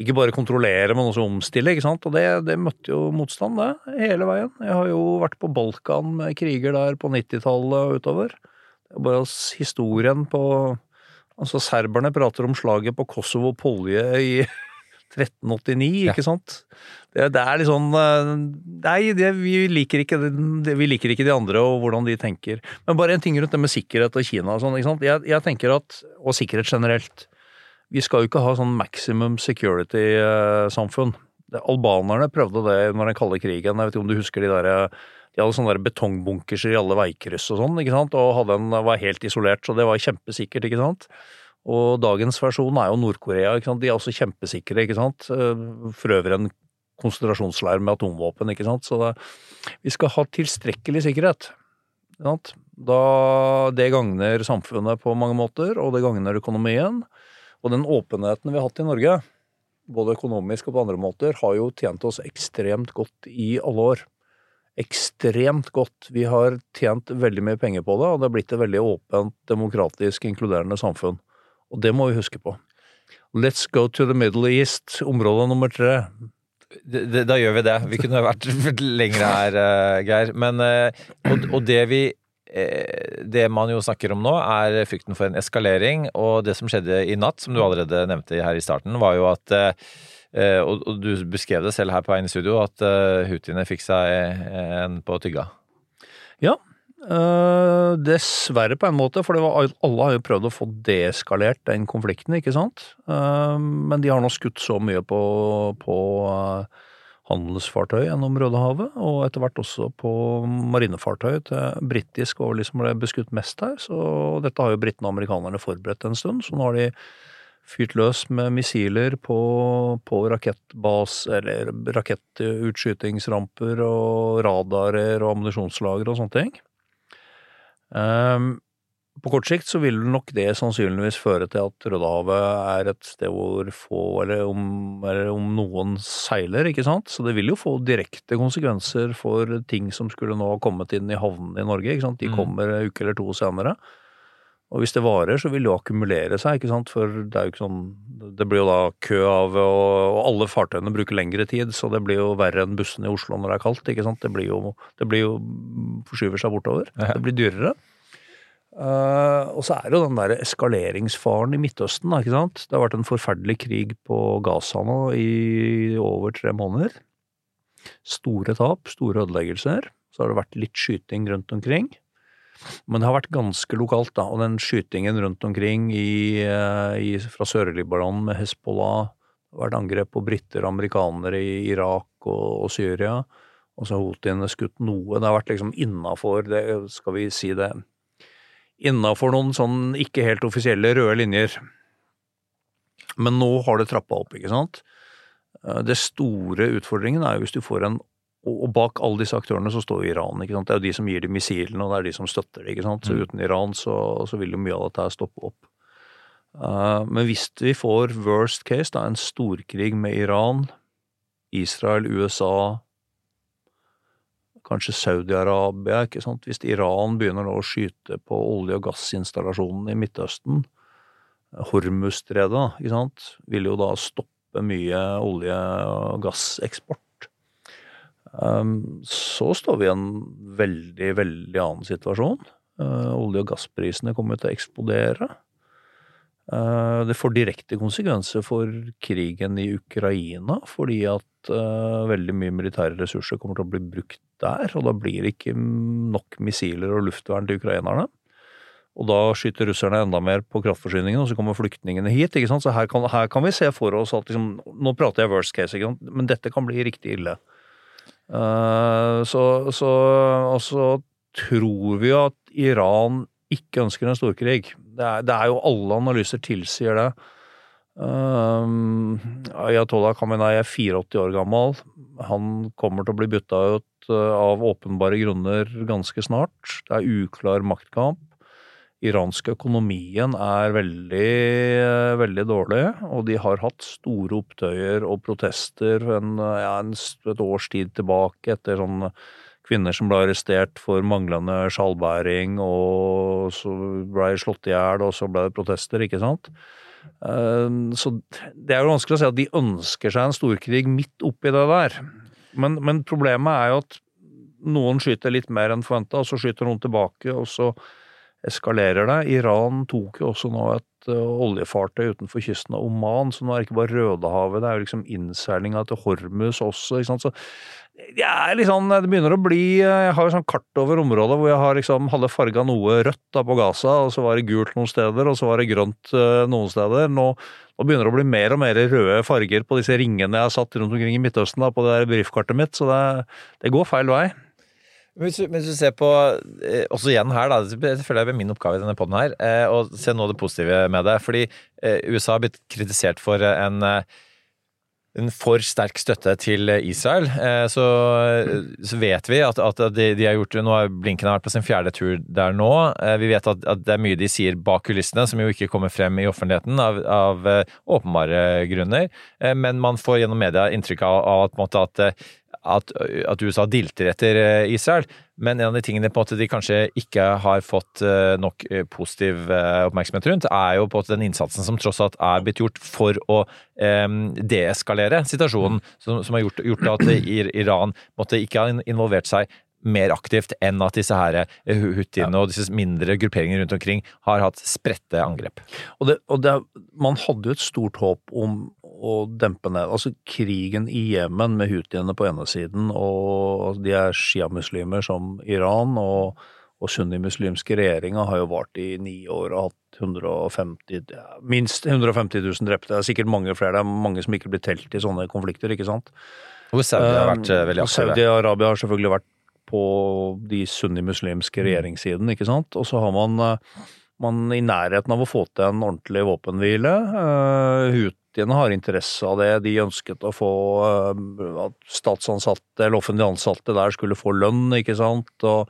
ikke bare kontrollere, men også omstille, ikke sant. Og det, det møtte jo motstand, det, hele veien. Jeg har jo vært på Balkan med kriger der på 90-tallet og utover. Det er bare historien på Altså, serberne prater om slaget på Kosovo Polje i (laughs) 1389, ikke sant? Det, det er litt sånn eh, Nei, det, vi, liker ikke det, vi liker ikke de andre og hvordan de tenker. Men bare en ting rundt det med sikkerhet og Kina og sånn, ikke sant. Jeg, jeg tenker at Og sikkerhet generelt. Vi skal jo ikke ha sånn maximum security-samfunn. Albanerne prøvde det under den kalde krigen. Jeg vet ikke om du husker de der de hadde sånne betongbunkerser i alle veikryss og sånn, ikke sant, og hadde en, var helt isolert, så det var kjempesikkert, ikke sant. Og dagens versjon er jo Nord-Korea, ikke sant, de er også kjempesikre, ikke sant. Eh, For øvrig en konsentrasjonsleir med atomvåpen, ikke sant. Så det, vi skal ha tilstrekkelig sikkerhet. Ikke sant? Da det gagner samfunnet på mange måter, og det gagner økonomien. Og den åpenheten vi har hatt i Norge, både økonomisk og på andre måter, har jo tjent oss ekstremt godt i alle år. Ekstremt godt. Vi har tjent veldig mye penger på det, og det har blitt et veldig åpent, demokratisk, inkluderende samfunn. Og det må vi huske på. Let's go to the Middle East, område nummer tre. Da, Da gjør vi det. Vi kunne vært (laughs) lengre her, eh, Geir. Men, eh, og, og det vi eh, det man jo snakker om nå, er frykten for en eskalering. Og det som skjedde i natt, som du allerede nevnte her i starten, var jo at og, og du beskrev det selv her på veien i studio, at uh, houthiene fikk seg en på tygga. Ja, øh, dessverre på en måte, for var, alle har jo prøvd å få deeskalert den konflikten, ikke sant? Uh, men de har nå skutt så mye på, på uh, handelsfartøy gjennom Rødehavet, og etter hvert også på marinefartøy til britisk og liksom ble beskutt mest her, så dette har jo britene og amerikanerne forberedt en stund, så nå har de fyrt løs med missiler på, på rakettbas, eller rakettutskytingsramper og radarer og ammunisjonslager og sånne ting. Um, på kort sikt så vil nok det sannsynligvis føre til at Rødehavet er et sted hvor få, eller om, eller om noen seiler, ikke sant. Så det vil jo få direkte konsekvenser for ting som skulle nå ha kommet inn i havnene i Norge, ikke sant. De Mm. kommer en uke eller to senere. Og hvis det varer, så vil det jo akkumulere seg, ikke sant, for det er jo ikke sånn Det blir jo da kø av, og, og alle fartøyene bruker lengre tid, så det blir jo verre enn bussene i Oslo når det er kaldt, ikke sant. Det blir jo, det blir jo forskyver seg bortover. Ja. Det blir dyrere. Uh, og så er det jo den der eskaleringsfaren i Midtøsten, da, ikke sant. Det har vært en forferdelig krig på Gaza nå i over tre måneder. Store tap, store ødeleggelser. Så har det vært litt skyting rundt omkring. Men det har vært ganske lokalt, da. Og den skytingen rundt omkring i, eh, i, fra Sør-Libanon med Hezbollah Det har vært angrep på briter og amerikanere i Irak og, og Syria. Og så har houthiene skutt noe. Det har vært liksom innafor det, skal vi si det innafor noen sånn ikke helt offisielle røde linjer. Men nå har det trappa opp, ikke sant. Eh, Det store utfordringen er jo hvis du får en og bak alle disse aktørene så står jo Iran. ikke sant? Det er jo de som gir de missilene, og det er de som støtter det. ikke sant? Så uten Iran så, så vil jo mye av dette stoppe opp. Uh, men hvis vi får worst case, da, en storkrig med Iran, Israel, USA, kanskje Saudi-Arabia ikke sant? Hvis Iran begynner nå å skyte på olje- og gassinstallasjonene i Midtøsten, Hormuzstredet, da, ikke sant, vil jo da stoppe mye olje- og gasseksport. Um, så står vi i en veldig, veldig annen situasjon. Uh, olje- og gassprisene kommer til å eksplodere. Uh, det får direkte konsekvenser for krigen i Ukraina, fordi at uh, veldig mye militære ressurser kommer til å bli brukt der, og da blir det ikke nok missiler og luftvern til ukrainerne. Og da skyter russerne enda mer på kraftforsyningen, og så kommer flyktningene hit. ikke sant? Så her kan, her kan vi se for oss at liksom, Nå prater jeg worst case, men dette kan bli riktig ille. Uh, så, så, og så tror vi jo at Iran ikke ønsker en storkrig. Det er, det er jo alle analyser tilsier det. Um, Ayatollah Khamenei er 84 år gammel. Han kommer til å bli bytta ut uh, av åpenbare grunner ganske snart. Det er uklar maktkamp. Iranske økonomien er veldig, uh, veldig dårlig, og de har hatt store opptøyer og protester en, ja, en, et års tid tilbake etter sånn kvinner som ble arrestert for manglende skjallbæring, og så ble slått i hjel, og så ble det protester, ikke sant? Ehm, Så det er jo vanskelig å si at de ønsker seg en storkrig midt oppi det der. Men, men problemet er jo at noen skyter litt mer enn forventa, og så skyter noen tilbake, og så eskalerer det. Iran tok jo også nå et uh, oljefartøy utenfor kysten av Oman, så nå er det ikke bare Rødehavet, det er jo liksom innseilinga til Hormuz også, ikke sant. Så er liksom, det begynner å bli Jeg har jo sånn kart over området hvor jeg har liksom hadde farga noe rødt da på Gaza, og så var det gult noen steder, og så var det grønt uh, noen steder. Nå, nå begynner det å bli mer og mer røde farger på disse ringene jeg har satt rundt omkring i Midtøsten da, på det der briefkartet mitt, så det, det går feil vei. Hvis du, hvis du ser på, eh, også igjen her, da, det føler jeg er min oppgave i denne podden her, eh, å se noe av det positive med det. Fordi eh, USA har blitt kritisert for en, en for sterk støtte til Israel. Så, så vet vi at, at de, de har gjort Nå har vært på sin fjerde tur der nå. Vi vet at, at det er mye de sier bak kulissene som jo ikke kommer frem i offentligheten av, av åpenbare grunner. Men man får gjennom media inntrykk av, av at, at at, at USA dilter etter eh, Israel, men en av de tingene på en måte de kanskje ikke har fått eh, nok eh, positiv oppmerksomhet rundt, er jo på en måte den innsatsen som tross alt er blitt gjort for å eh, deeskalere situasjonen, som, som har gjort, gjort at Iran måtte ikke ha involvert seg mer aktivt enn at disse her hutiene og disse mindre grupperingene rundt omkring har hatt spredte angrep. Og, det, og det, man hadde jo et stort håp om å dempe ned Altså krigen i Jemen med hutiene på ene siden, og de er sjiamuslimer som Iran, og, og sunnimuslimske regjeringa har jo vart i ni år og hatt 150, ja, minst 150 000 drepte. Det er sikkert mange flere, det er mange som ikke blir telt i sånne konflikter, ikke sant? Hvor Saudi har vært eh, veldig aktive. Saudi-Arabia har selvfølgelig vært på de sunnimuslimske regjeringssiden, ikke sant? Og så har man, eh, man i nærheten av å få til en ordentlig våpenhvile. Uh, Hutiene har interesse av det. De ønsket å få uh, at statsansatte eller offentlig ansatte der skulle få lønn, ikke sant. Og,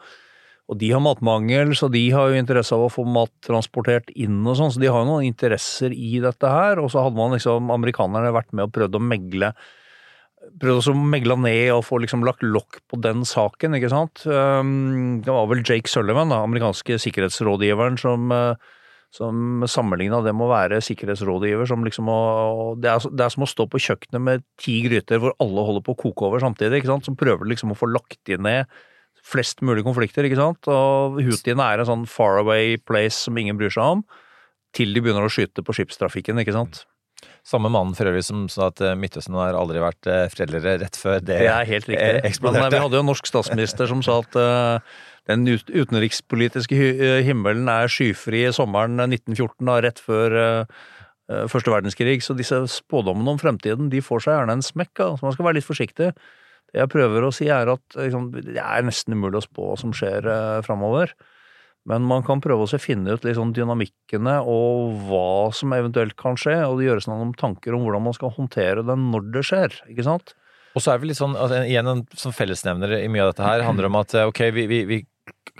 og de har matmangel, så de har jo interesse av å få mat transportert inn og sånn, så de har jo noen interesser i dette her. Og så hadde man liksom, amerikanerne vært med og prøvd å megle prøvd å megle ned og få liksom lagt lokk på den saken, ikke sant. Um, det var vel Jake Sullivan, da, amerikanske sikkerhetsrådgiveren, som, uh, som sammenligna det med å være sikkerhetsrådgiver som liksom å det er, det er som å stå på kjøkkenet med ti gryter hvor alle holder på å koke over samtidig, ikke sant. Som prøver liksom å få lagt inn ned flest mulig konflikter, ikke sant. Og Houthiene er en sånn far away place som ingen bryr seg om, til de begynner å skyte på skipstrafikken, ikke sant. Samme mannen for øvrig som sa at Midtøsten har aldri vært foreldre rett før det, det er helt riktig. eksploderte. Men vi hadde jo en norsk statsminister som sa at uh, den utenrikspolitiske himmelen er skyfri sommeren 1914, da, rett før uh, første verdenskrig. Så disse spådommene om fremtiden de får seg gjerne en smekk. Da. Så man skal være litt forsiktig. Det jeg prøver å si er at liksom, det er nesten umulig å spå hva som skjer uh, framover. Men man kan prøve å finne ut sånn dynamikkene og hva som eventuelt kan skje, og det gjøres noen tanker om hvordan man skal håndtere det når det skjer, ikke sant? Og så er det litt sånn, altså, igjen en sånn fellesnevner i mye av dette her, handler om at eh, ok, vi, vi, vi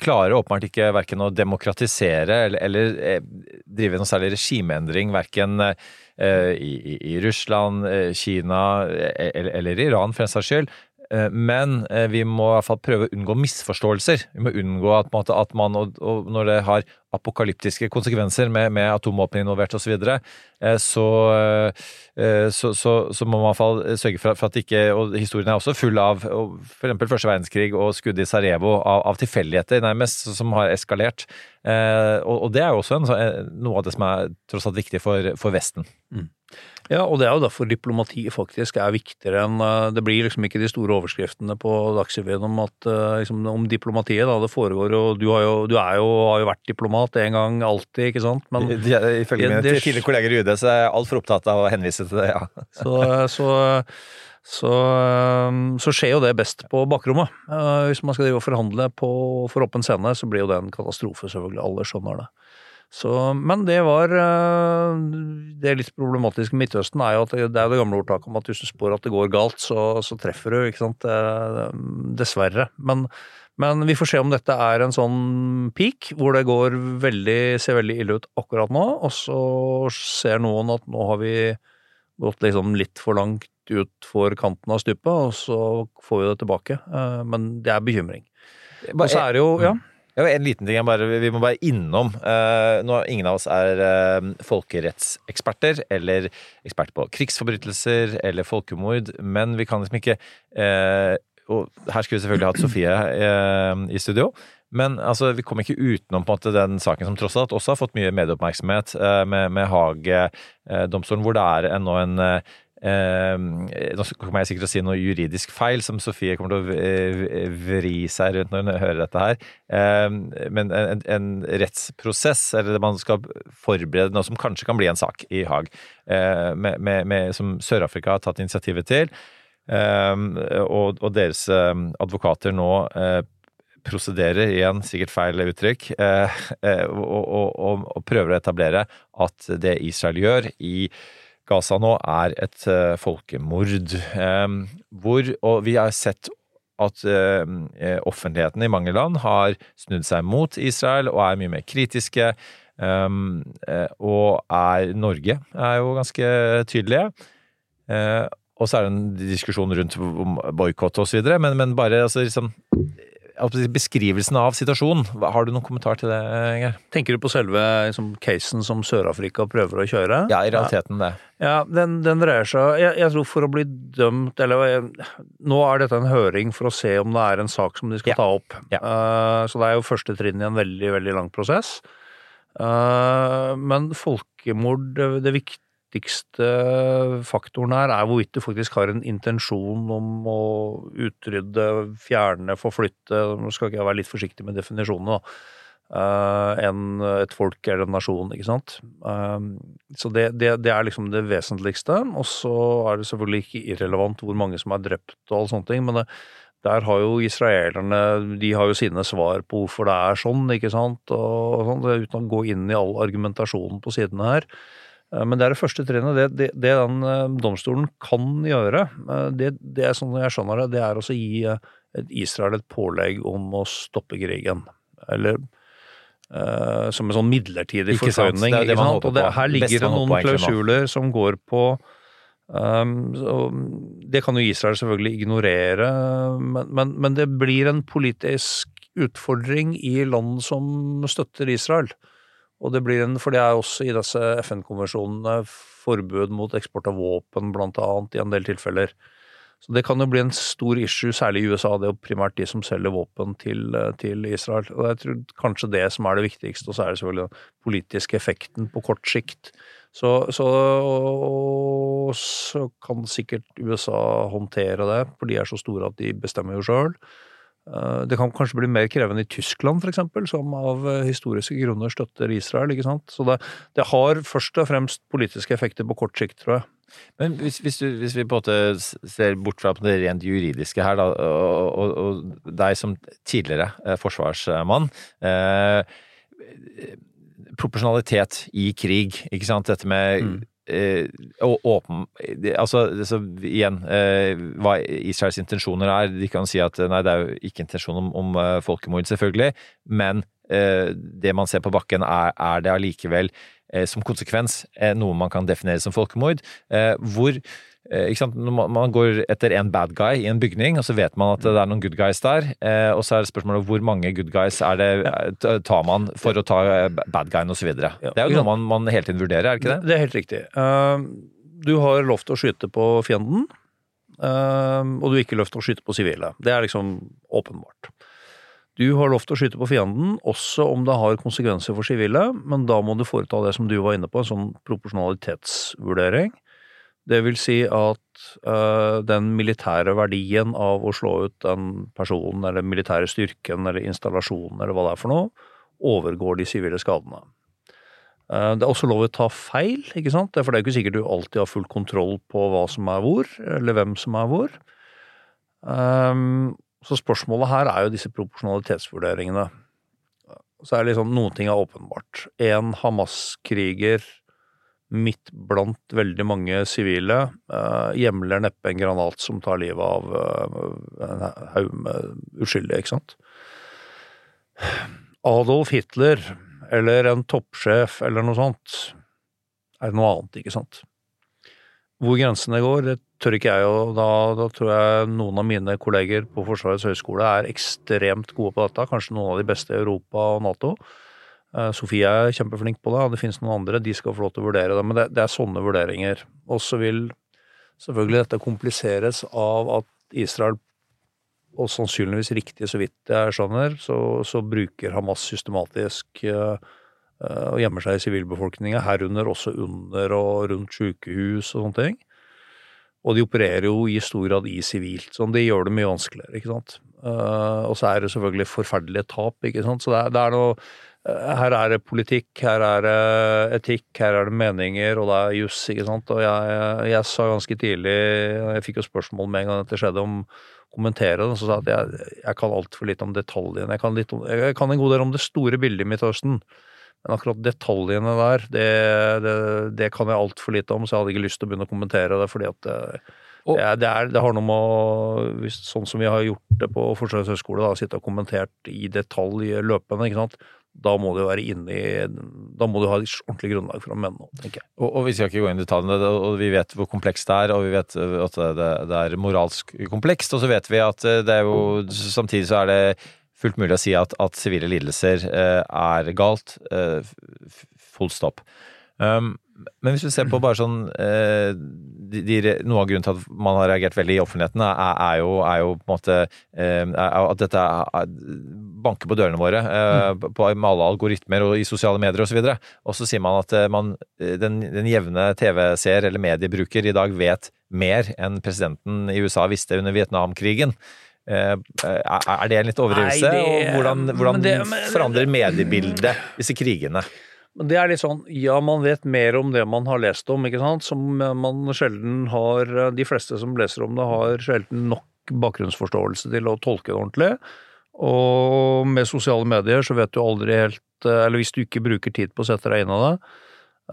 klarer åpenbart ikke verken å demokratisere eller, eller eh, drive noe særlig regimeendring, verken eh, i, i, Russland, eh, Kina eller, eller Iran, for en saks skyld. Eh, Men eh, vi må i hvert fall prøve å unngå misforståelser. Vi må unngå at, man, og, når det har apokalyptiske konsekvenser med, med atomvåpen involvert osv., så, videre, eh, så, så, så, må man i hvert fall sørge for at, for at ikke Og historien er også full av f.eks. første verdenskrig og skuddet i Sarajevo av, av tilfeldigheter, nærmest, som har eskalert. Og, og det er jo også en, noe av det som er tross alt viktig for, for Vesten. Ja, og det er jo derfor diplomati faktisk er viktigere enn eh, Det blir liksom ikke de store overskriftene på Dagsrevyen om eh, liksom, om diplomatiet, da. Det foregår jo Du, har jo, du er jo, har jo vært diplomat en gang, alltid, ikke sant? Men Ifølge mine tidligere kolleger i UD så er jeg altfor opptatt av å henvise til det, ja. (laughs) så, så, så, så skjer jo det best på bakrommet. Eh, Hvis man skal drive og forhandle på, for åpen scene, så blir jo det en katastrofe, selvfølgelig. Alle skjønner det. Så, men det var det Det litt problematiske med Midtøsten er jo at det, det er det gamle ordtaket om at hvis du spår at det går galt, så, så treffer du, ikke sant. Eh, Dessverre. Men, men vi får se om dette er en sånn peak, hvor det går veldig, ser veldig ille ut akkurat nå, og så ser noen at nå har vi gått liksom litt for langt ut for kanten av stupet, og så får vi det tilbake. Eh, Men det er bekymring. Og så er det jo, ja. Ja, en liten ting bare, vi må bare innom. Uh, nå, ingen av oss er uh, folkerettseksperter eller eksperter på krigsforbrytelser eller folkemord, men vi kan liksom ikke uh, Og her skulle vi selvfølgelig hatt Sofie i studio. Men altså, vi kommer ikke utenom en måte den saken som tross alt også har fått mye medieoppmerksomhet, med, med Haag-domstolen, hvor det er en- nå en Eh, nå kommer jeg sikkert til å si noe juridisk feil, som Sofie kommer til å vri seg rundt når hun hører dette her. Eh, men en, en rettsprosess, eller man skal forberede noe som kanskje kan bli en sak i Haag, eh, med, med, med, som Sør-Afrika har tatt initiativet til, eh, og, og deres eh, advokater nå eh, prosederer, igjen sikkert feil uttrykk, eh, eh, og, og, og prøver å etablere at det Israel gjør i Gaza nå er et eh, folkemord. Hvor, og vi har sett at eh, offentligheten i mange land har snudd seg mot Israel og er mye mer kritiske. eh, og er Norge er jo ganske tydelige. Og så er det en diskusjon rundt boikott og så videre, men, men bare altså, liksom, beskrivelsen av situasjonen. Har du noen kommentar til det, Geir? Tenker du på selve liksom, casen som Sør-Afrika prøver å kjøre? Ja, i realiteten det. Ja, den, den dreier seg jeg, jeg tror for å bli dømt Eller jeg, nå er dette en høring for å se om det er en sak som de skal Ja. ta opp. Ja. Uh, så det er jo første trinn i en veldig, veldig lang prosess. Uh, men folkemord, det, det viktigste faktoren her er hvorvidt du faktisk har en intensjon om å utrydde, fjerne, forflytte Nå skal ikke jeg være litt forsiktig med definisjonene, da. eh, enn et folk eller en nasjon, ikke sant. Eh, så det, det, det er liksom det vesentligste. Og så er det selvfølgelig ikke irrelevant hvor mange som er drept og alle sånne ting, men det, der har jo israelerne de har jo sine svar på hvorfor det er sånn, ikke sant, og, og sånn, uten å gå inn i all argumentasjonen på sidene her. Eh, Men det er det første trinnet. Det, det, det den eh, domstolen kan gjøre, eh, det, det er sånn jeg skjønner det, det er å gi Israel et pålegg om å stoppe krigen. Eller uh, som en sånn midlertidig forføyning. det er det man Og det, her ligger det noen klausuler som går på um, så, det kan jo Israel selvfølgelig ignorere, men, men, men det blir en politisk utfordring i land som støtter Israel. Og det blir en, for det er også i disse FN-konvensjonene forbud mot eksport av våpen, blant annet, i en del tilfeller. Så det kan jo bli en stor issue, særlig i USA, det er jo primært de som selger våpen til, til Israel. Og jeg tror kanskje det som er det viktigste, og så er det selvfølgelig den politiske effekten på kort sikt. Så, så, så kan sikkert USA håndtere det, for de er så store at de bestemmer jo sjøl. Det kan kanskje bli mer krevende i Tyskland, eksempel, som av eh, historiske grunner støtter Israel. ikke sant? Så det, det har først og fremst politiske effekter på kort sikt, tror jeg. Men hvis, hvis, du, hvis vi på en måte ser bort fra det rent juridiske her, da, og, og, og deg som tidligere eh, forsvarsmann eh, proporsjonalitet i krig, ikke sant? Dette med eh, å- åpen det- Altså, det- så igjen, eh, hva Israels intensjoner er De kan si at eh, nei, det er jo ikke intensjon om, om eh, folkemord, selvfølgelig, men eh, det man ser på bakken, er, er det allikevel eh, som konsekvens eh, noe man kan definere som folkemord. Eh, hvor eh? Når man- Man går etter en bad guy i en bygning, og så vet man at det er noen good guys der. eh, Og så er det spørsmålet hvor mange good guys er det eh, tar man for å ta eh, bad guyen osv. Det er jo noe man, man hele tiden vurderer, er det ikke det? Det er helt riktig. Eh, Du har lov til å skyte på fienden, eh, og du har ikke lov til å skyte på sivile. Det er liksom åpenbart. Du har lov til å skyte på fienden også om det har konsekvenser for sivile, men da må du foreta det som du var inne på, en sånn proporsjonalitetsvurdering. Det vil si at uh, den militære verdien av å slå ut den personen, eller den militære styrken, eller installasjonen, eller hva det er for noe, overgår de sivile skadene. Uh, Det er også lov å ta feil, ikke sant? For det er ikke sikkert du alltid har full kontroll på hva som er hvor, eller hvem som er hvor. Um, Så spørsmålet her er jo disse proporsjonalitetsvurderingene. Så er det liksom, noen ting er åpenbart. En Hamas-kriger midt blant veldig mange sivile eh, hjemler neppe en granat som tar livet av eh, en haug med uskyldige, ikke sant? Adolf Hitler eller en toppsjef eller noe sånt, er noe annet, ikke sant. Hvor grensene går, det tør ikke jeg, og da, da tror jeg noen av mine kolleger på Forsvarets høgskole er ekstremt gode på dette, kanskje noen av de beste i Europa og Nato. Eh, Sofie er kjempeflink på det, og det finnes noen andre, de skal få lov til å vurdere det, men det, det er sånne vurderinger. Og så vil selvfølgelig dette kompliseres av at Israel og sannsynligvis riktig, så vidt jeg skjønner, så, så bruker Hamas systematisk eh, og gjemmer seg i sivilbefolkninga, herunder også under og rundt sykehus og sånne ting. Og de opererer jo i stor grad i sivilt, så det gjør det mye vanskeligere, ikke sant. Uh, og så er det selvfølgelig forferdelige tap, ikke sant. Så det det er noe Her er det politikk, her er det etikk, her er det meninger, og det er juss, ikke sant. Og jeg, jeg sa ganske tidlig, jeg fikk jo spørsmål med en gang dette skjedde, om kommentere det, så sa jeg at jeg, jeg kan altfor lite om detaljene. Jeg kan, litt om, jeg kan en god del om det store bildet i Midtøsten, men akkurat detaljene der, det, det, det kan jeg altfor lite om, så jeg hadde ikke lyst til å begynne å kommentere det, fordi at det, det, er, det, er, det har noe med å Sånn som vi har gjort det på Forsvarets høgskole, sitte og kommentert i detalj løpende, ikke sant. Da må du være inne i Da må du ha et ordentlig grunnlag for å mene noe, tenker jeg. Og, og vi skal ikke gå inn i detaljene, og vi vet hvor komplekst det er, og vi vet at det, det er moralsk komplekst, og så vet vi at eh, det er jo Samtidig så er det fullt mulig å si at, at sivile lidelser eh, er galt. Eh, full stopp. Um, men hvis vi ser på bare sånn eh, de, de, Noe av grunnen til at man har reagert veldig i offentligheten, er, er, jo, er jo på en måte eh, at dette er, banker på dørene våre eh, på, med alle algoritmer og i sosiale medier osv. Og så sier man at eh, man, eh, den, den jevne TV-seer eller mediebruker i dag vet mer enn presidenten i USA visste under Vietnamkrigen. Eh, Er er det en litt overdrivelse? Og hvordan, hvordan det- men- forandrer mediebildet disse krigene? Men det er litt sånn, ja, man vet mer om det man har lest om, ikke sant, som man sjelden har De fleste som leser om det, har sjelden nok bakgrunnsforståelse til å tolke det ordentlig. Og med sosiale medier så vet du aldri helt Eller hvis du ikke bruker tid på å sette deg inn i det,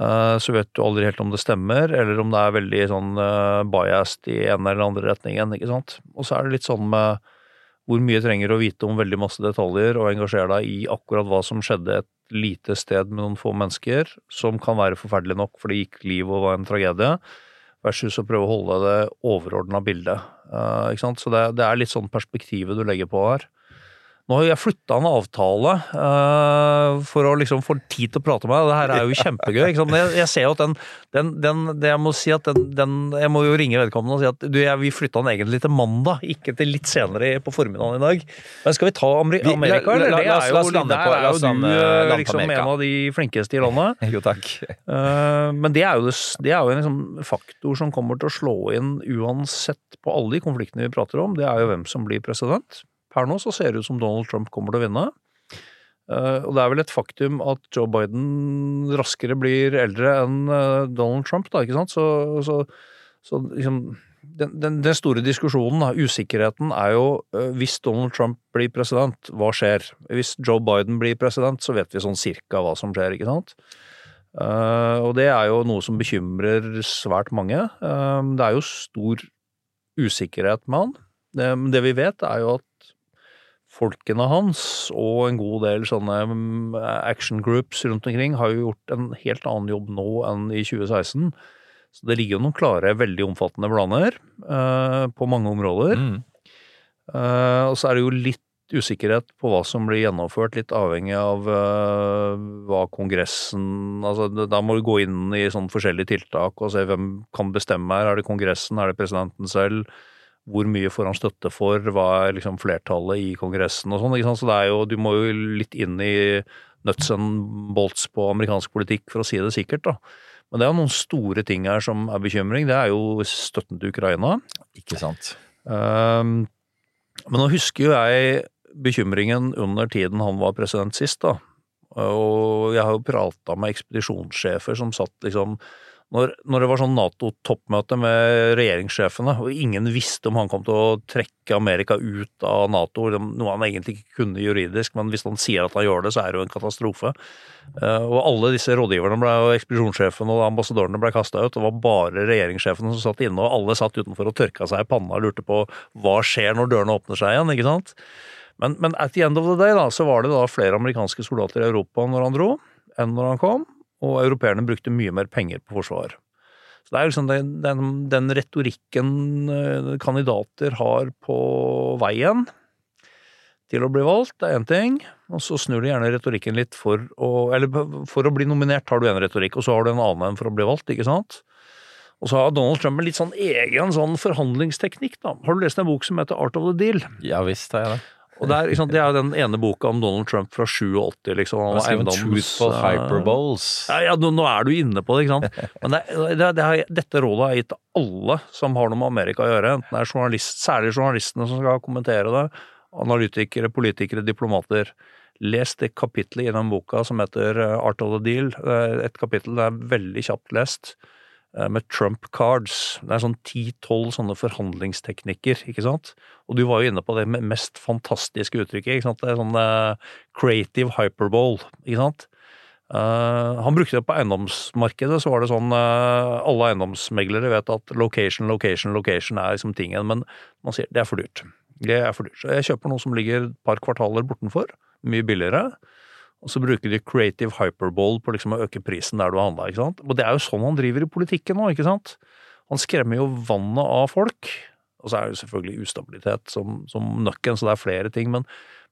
eh, så vet du aldri helt om det stemmer, eller om det er veldig sånn eh, biased i en eller andre retningen, ikke sant. Og så er det litt sånn med hvor mye trenger å vite om veldig masse detaljer og engasjere deg i akkurat hva som skjedde et lite sted med noen få mennesker, som kan være forferdelig nok for det gikk liv og var en tragedie, versus å prøve å holde det overordna bildet. Uh, ikke sant? Så det, det er litt sånn perspektivet du legger på her. Nå har jeg flytta en avtale uh, for å liksom få tid til å prate med deg. Det her er jo kjempegøy. Jeg, jeg ser jo at den, den, den det Jeg må si at den, den Jeg må jo ringe vedkommende og si at du, jeg, vi flytta den egentlig til mandag, ikke til litt senere på formiddagen i dag. Men skal vi ta Ameri Vi- Amerika, la- eller? la- Det la la oss lande der på- er la jo oss du lande- eh, liksom en av de flinkeste i landet. (laughs) Jo, takk. Uh, Men det er jo, det, det er jo en liksom faktor som kommer til å slå inn uansett på alle de konfliktene vi prater om. Det er jo hvem som blir president. Per nå så ser det ut som Donald Trump kommer til å vinne. Eh, Og det er vel et faktum at Joe Biden raskere blir eldre enn eh, Donald Trump, da, ikke sant? Så, så, så liksom den, den, den store diskusjonen, usikkerheten, er jo øh, hvis Donald Trump blir president, hva skjer? Hvis Joe Biden blir president, så vet vi sånn cirka hva som skjer, ikke sant? Eh, og det er jo noe som bekymrer svært mange. Eh, det er jo stor usikkerhet med han. Det, det vi vet, er jo at folkene hans og en god del sånne mm, action groups rundt omkring har jo gjort en helt annen jobb nå enn i 2016. Så det ligger jo noen klare, veldig omfattende planer eh, på mange områder. Eh, og så er det jo litt usikkerhet på hva som blir gjennomført, litt avhengig av eh, hva Kongressen Altså da må du gå inn i sånn forskjellige tiltak og se hvem kan bestemme her. Er det Kongressen, er det presidenten selv? Hvor mye får han støtte for? Hva er liksom flertallet i Kongressen og sånn? Så det er jo, du må jo litt inn i nuts and bolts på amerikansk politikk, for å si det sikkert, da. Men det er jo noen store ting her som er bekymring. Det er jo støtten til Ukraina. Ikke sant. Um, men nå husker jo jeg bekymringen under tiden han var president sist, da. Og jeg har jo prata med ekspedisjonssjefer som satt liksom når, når det var sånn Nato-toppmøte med regjeringssjefene, og ingen visste om han kom til å trekke Amerika ut av Nato, noe han egentlig ikke kunne juridisk, men hvis han sier at han gjør det, så er det jo en katastrofe. Eh, Og alle disse rådgiverne ble, og ekspedisjonssjefen og ambassadørene ble kasta ut. Det var bare regjeringssjefene som satt inne, og alle satt utenfor og tørka seg i panna og lurte på hva skjer når dørene åpner seg igjen, ikke sant? Men, men at the end of the day da, så var det da flere amerikanske soldater i Europa når han dro, enn når han kom, og europeerne brukte mye mer penger på forsvar. Så det er liksom den, den, den retorikken eh, kandidater har på veien til å bli valgt, det er én ting, og så snur de gjerne retorikken litt for å Eller for å bli nominert har du en retorikk, og så har du en annen for å bli valgt, ikke sant? Og så har Donald Trump en litt sånn egen sånn forhandlingsteknikk, da. Har du lest en bok som heter Art of the Deal? Ja visst har jeg det. Og er, ikke sant, det er jo den ene boka om Donald Trump fra 87, liksom. Han skrevet eiendoms- Truthful eh, Hyperboles. Ja, ja nå, nå er du inne på det, ikke sant. (laughs) Men det, det, det har, dette rådet har jeg gitt alle som har noe med Amerika å gjøre. Enten det er journalist, særlig journalistene som skal kommentere det, analytikere, politikere, diplomater. Les det kapittelet i den boka som heter eh, Art of the Deal. Er Et kapittel det er veldig kjapt lest, eh, med Trump cards. Det er sånn ti-tolv sånne forhandlingsteknikker, ikke sant. Og du var jo inne på det mest fantastiske uttrykket, ikke sant. Det er sånn eh, creative hyperbole, ikke sant. Uh, han brukte det på eiendomsmarkedet, så var det sånn uh, Alle eiendomsmeglere vet at location, location, location er liksom tingen, men man sier det er for dyrt. Det er for dyrt. Så jeg kjøper noe som ligger et par kvartaler bortenfor, mye billigere. Og så bruker de creative hyperbole på liksom å øke prisen der du har handla, ikke sant. Og det er jo sånn han driver i politikken nå, ikke sant. Han skremmer jo vannet av folk. Og så er det selvfølgelig ustabilitet som, som nøkken, så det er flere ting. Men,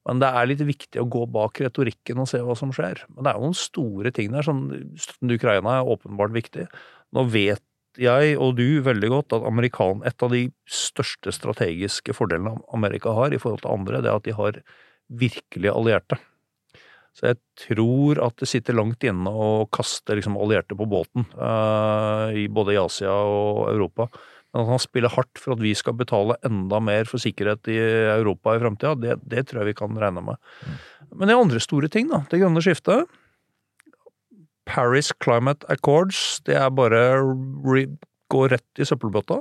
men det er litt viktig å gå bak retorikken og se hva som skjer. Men det er jo noen store ting der. som støtten til Ukraina er åpenbart viktig. Nå vet jeg og du veldig godt at amerikan, et av de største strategiske fordelene Amerika har i forhold til andre, det er at de har virkelig allierte. Så jeg tror at det sitter langt inne å kaste liksom allierte på båten, eh, i både i Asia og Europa. Men at han spiller hardt for at vi skal betale enda mer for sikkerhet i Europa i framtida, det, det tror jeg vi kan regne med. Men det er andre store ting, da. Det grønne skiftet. Paris Climate Accords, det er bare re gå rett i søppelbøtta.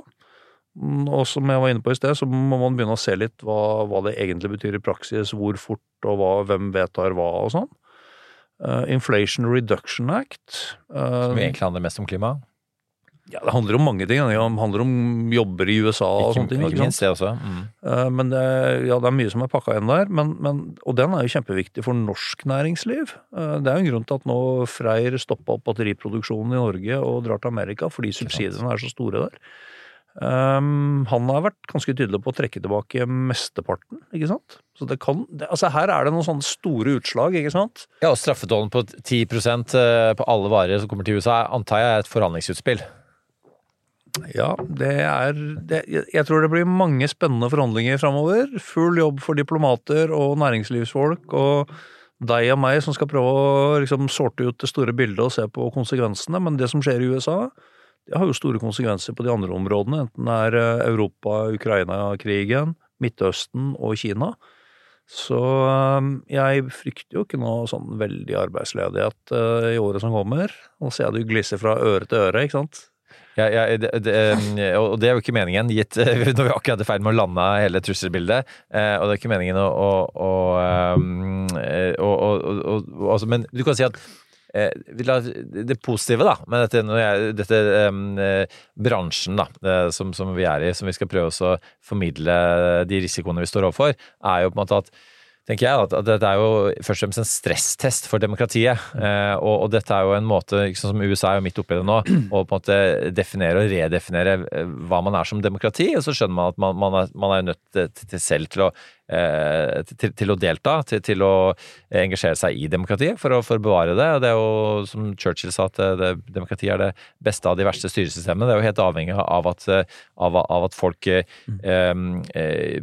Mm, Og som jeg var inne på i sted, så må man begynne å se litt hva, hva det egentlig betyr i praksis, hvor fort og hva, hvem vedtar hva og sånn. Uh, Inflation Reduction Act. Uh, Som egentlig handler mest om klima. ja, det handler om mange ting. Det handler om jobber i USA og sånne ting. Ikke minst det også. Mm. Uh, Men det, ja, det er mye som er pakka inn der, men, men, og den er jo kjempeviktig for norsk næringsliv. Det er jo en grunn til at nå Freyr stoppa opp batteriproduksjonen i Norge og drar til Amerika fordi subsidiene er så store der. Um, han har vært ganske tydelig på å trekke tilbake mesteparten, ikke sant. Så det kan, det, altså her er det noen sånne store utslag, ikke sant. Ja, og straffetollen på 10% på alle varer som kommer til USA, antar jeg er et forhandlingsutspill. Ja, det er det, jeg- Jeg tror det blir mange spennende forhandlinger framover. Full jobb for diplomater og næringslivsfolk og deg og meg som skal prøve å liksom sorte ut det store bildet og se på konsekvensene. Men det som skjer i USA, det har jo store konsekvenser på de andre områdene. Enten det er eh, Europa, Ukraina-krigen, Midtøsten og Kina. Så eh, jeg frykter jo ikke noe sånn veldig arbeidsledighet eh, i året som kommer. Nå ser jeg du glisser fra øre til øre, ikke sant? Ja, ja, det, det, og det er jo ikke meningen, gitt (laughs) når vi akkurat er i ferd med å lande hele trusselbildet. Og det er ikke meningen å, å, å, å, altså, Men du kan si at det positive da, med dette, jeg, dette eh, bransjen da, eh, som, som vi er i, som vi skal prøve å formidle de risikoene vi står overfor, er jo på en måte at tenker jeg, at, at dette er jo først og fremst en stresstest for demokratiet. Eh, og, og dette er jo en måte, sånn som USA er jo midt oppi det nå, å på en måte definere og redefinere eh, hva man er som demokrati. Og så skjønner man at man, man, er, man er nødt til, til selv til å, eh, til, til å delta, til, til å engasjere seg i demokratiet for å, for å bevare det. Og det er jo, som Churchill sa, at det, demokrati er det beste av de verste styresystemene. Det er jo helt avhengig av at, eh, av, av at folk mm. eh,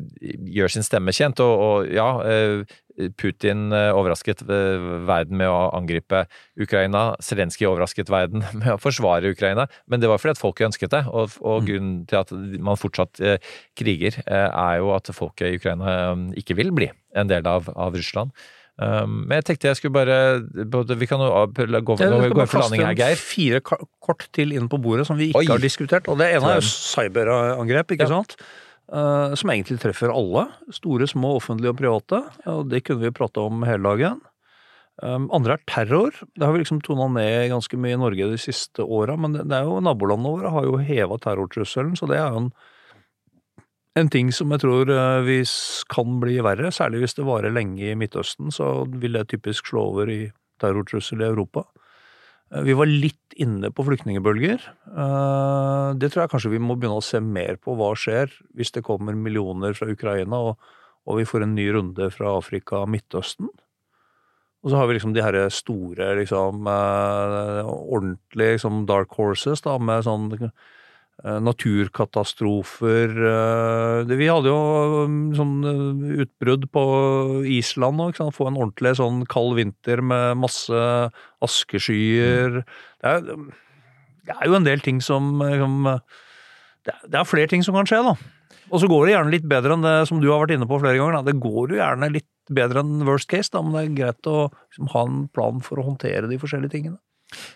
gjør sin stemme kjent. Og, og ja, eh, Putin eh, overrasket eh, verden med å angripe Ukraina. Zelenskyj overrasket verden (laughs) med å forsvare Ukraina. Men det var fordi at folket ønsket det. Og, og grunnen til at man fortsatt eh, kriger, er jo at folket i Ukraina ikke vil bli en del av, av Russland. Um, men jeg tenkte jeg skulle bare Vi kan jo gå, bare for landing her, Geir. fire kort til inn på bordet som vi ikke Oi. har diskutert. Og det ene er jo cyberangrep, ikke Ja. sant? Eh, som egentlig treffer alle. Store, små, offentlige og private. Og det kunne vi prate om hele dagen. Um, andre er terror. Det har vi liksom tona ned ganske mye i Norge de siste åra, men det, det er jo nabolandene våre har jo heva terrortrusselen, så det er jo en, en ting som jeg tror uh, vi kan bli verre. Særlig hvis det varer lenge i Midtøsten, så vil det typisk slå over i terrortrussel i Europa. Eh, Vi var litt inne på flyktningebølger. Eh, Det tror jeg kanskje vi må begynne å se mer på hva skjer hvis det kommer millioner fra Ukraina og, og vi får en ny runde fra Afrika og Midtøsten. Og så har vi liksom de her store, liksom eh, ordentlige liksom dark horses, da, med sånn naturkatastrofer eh, Vi hadde jo um, sånn eh, utbrudd på Island òg. Få en ordentlig sånn kald vinter med masse askeskyer. Det, er, det er jo en del ting som som det, er, det er flere ting som kan skje, da. Og så går det gjerne litt bedre enn det som du har vært inne på flere ganger. Da. Det går jo gjerne litt bedre enn worst case, da, men det er greit å liksom, ha en plan for å håndtere de forskjellige tingene.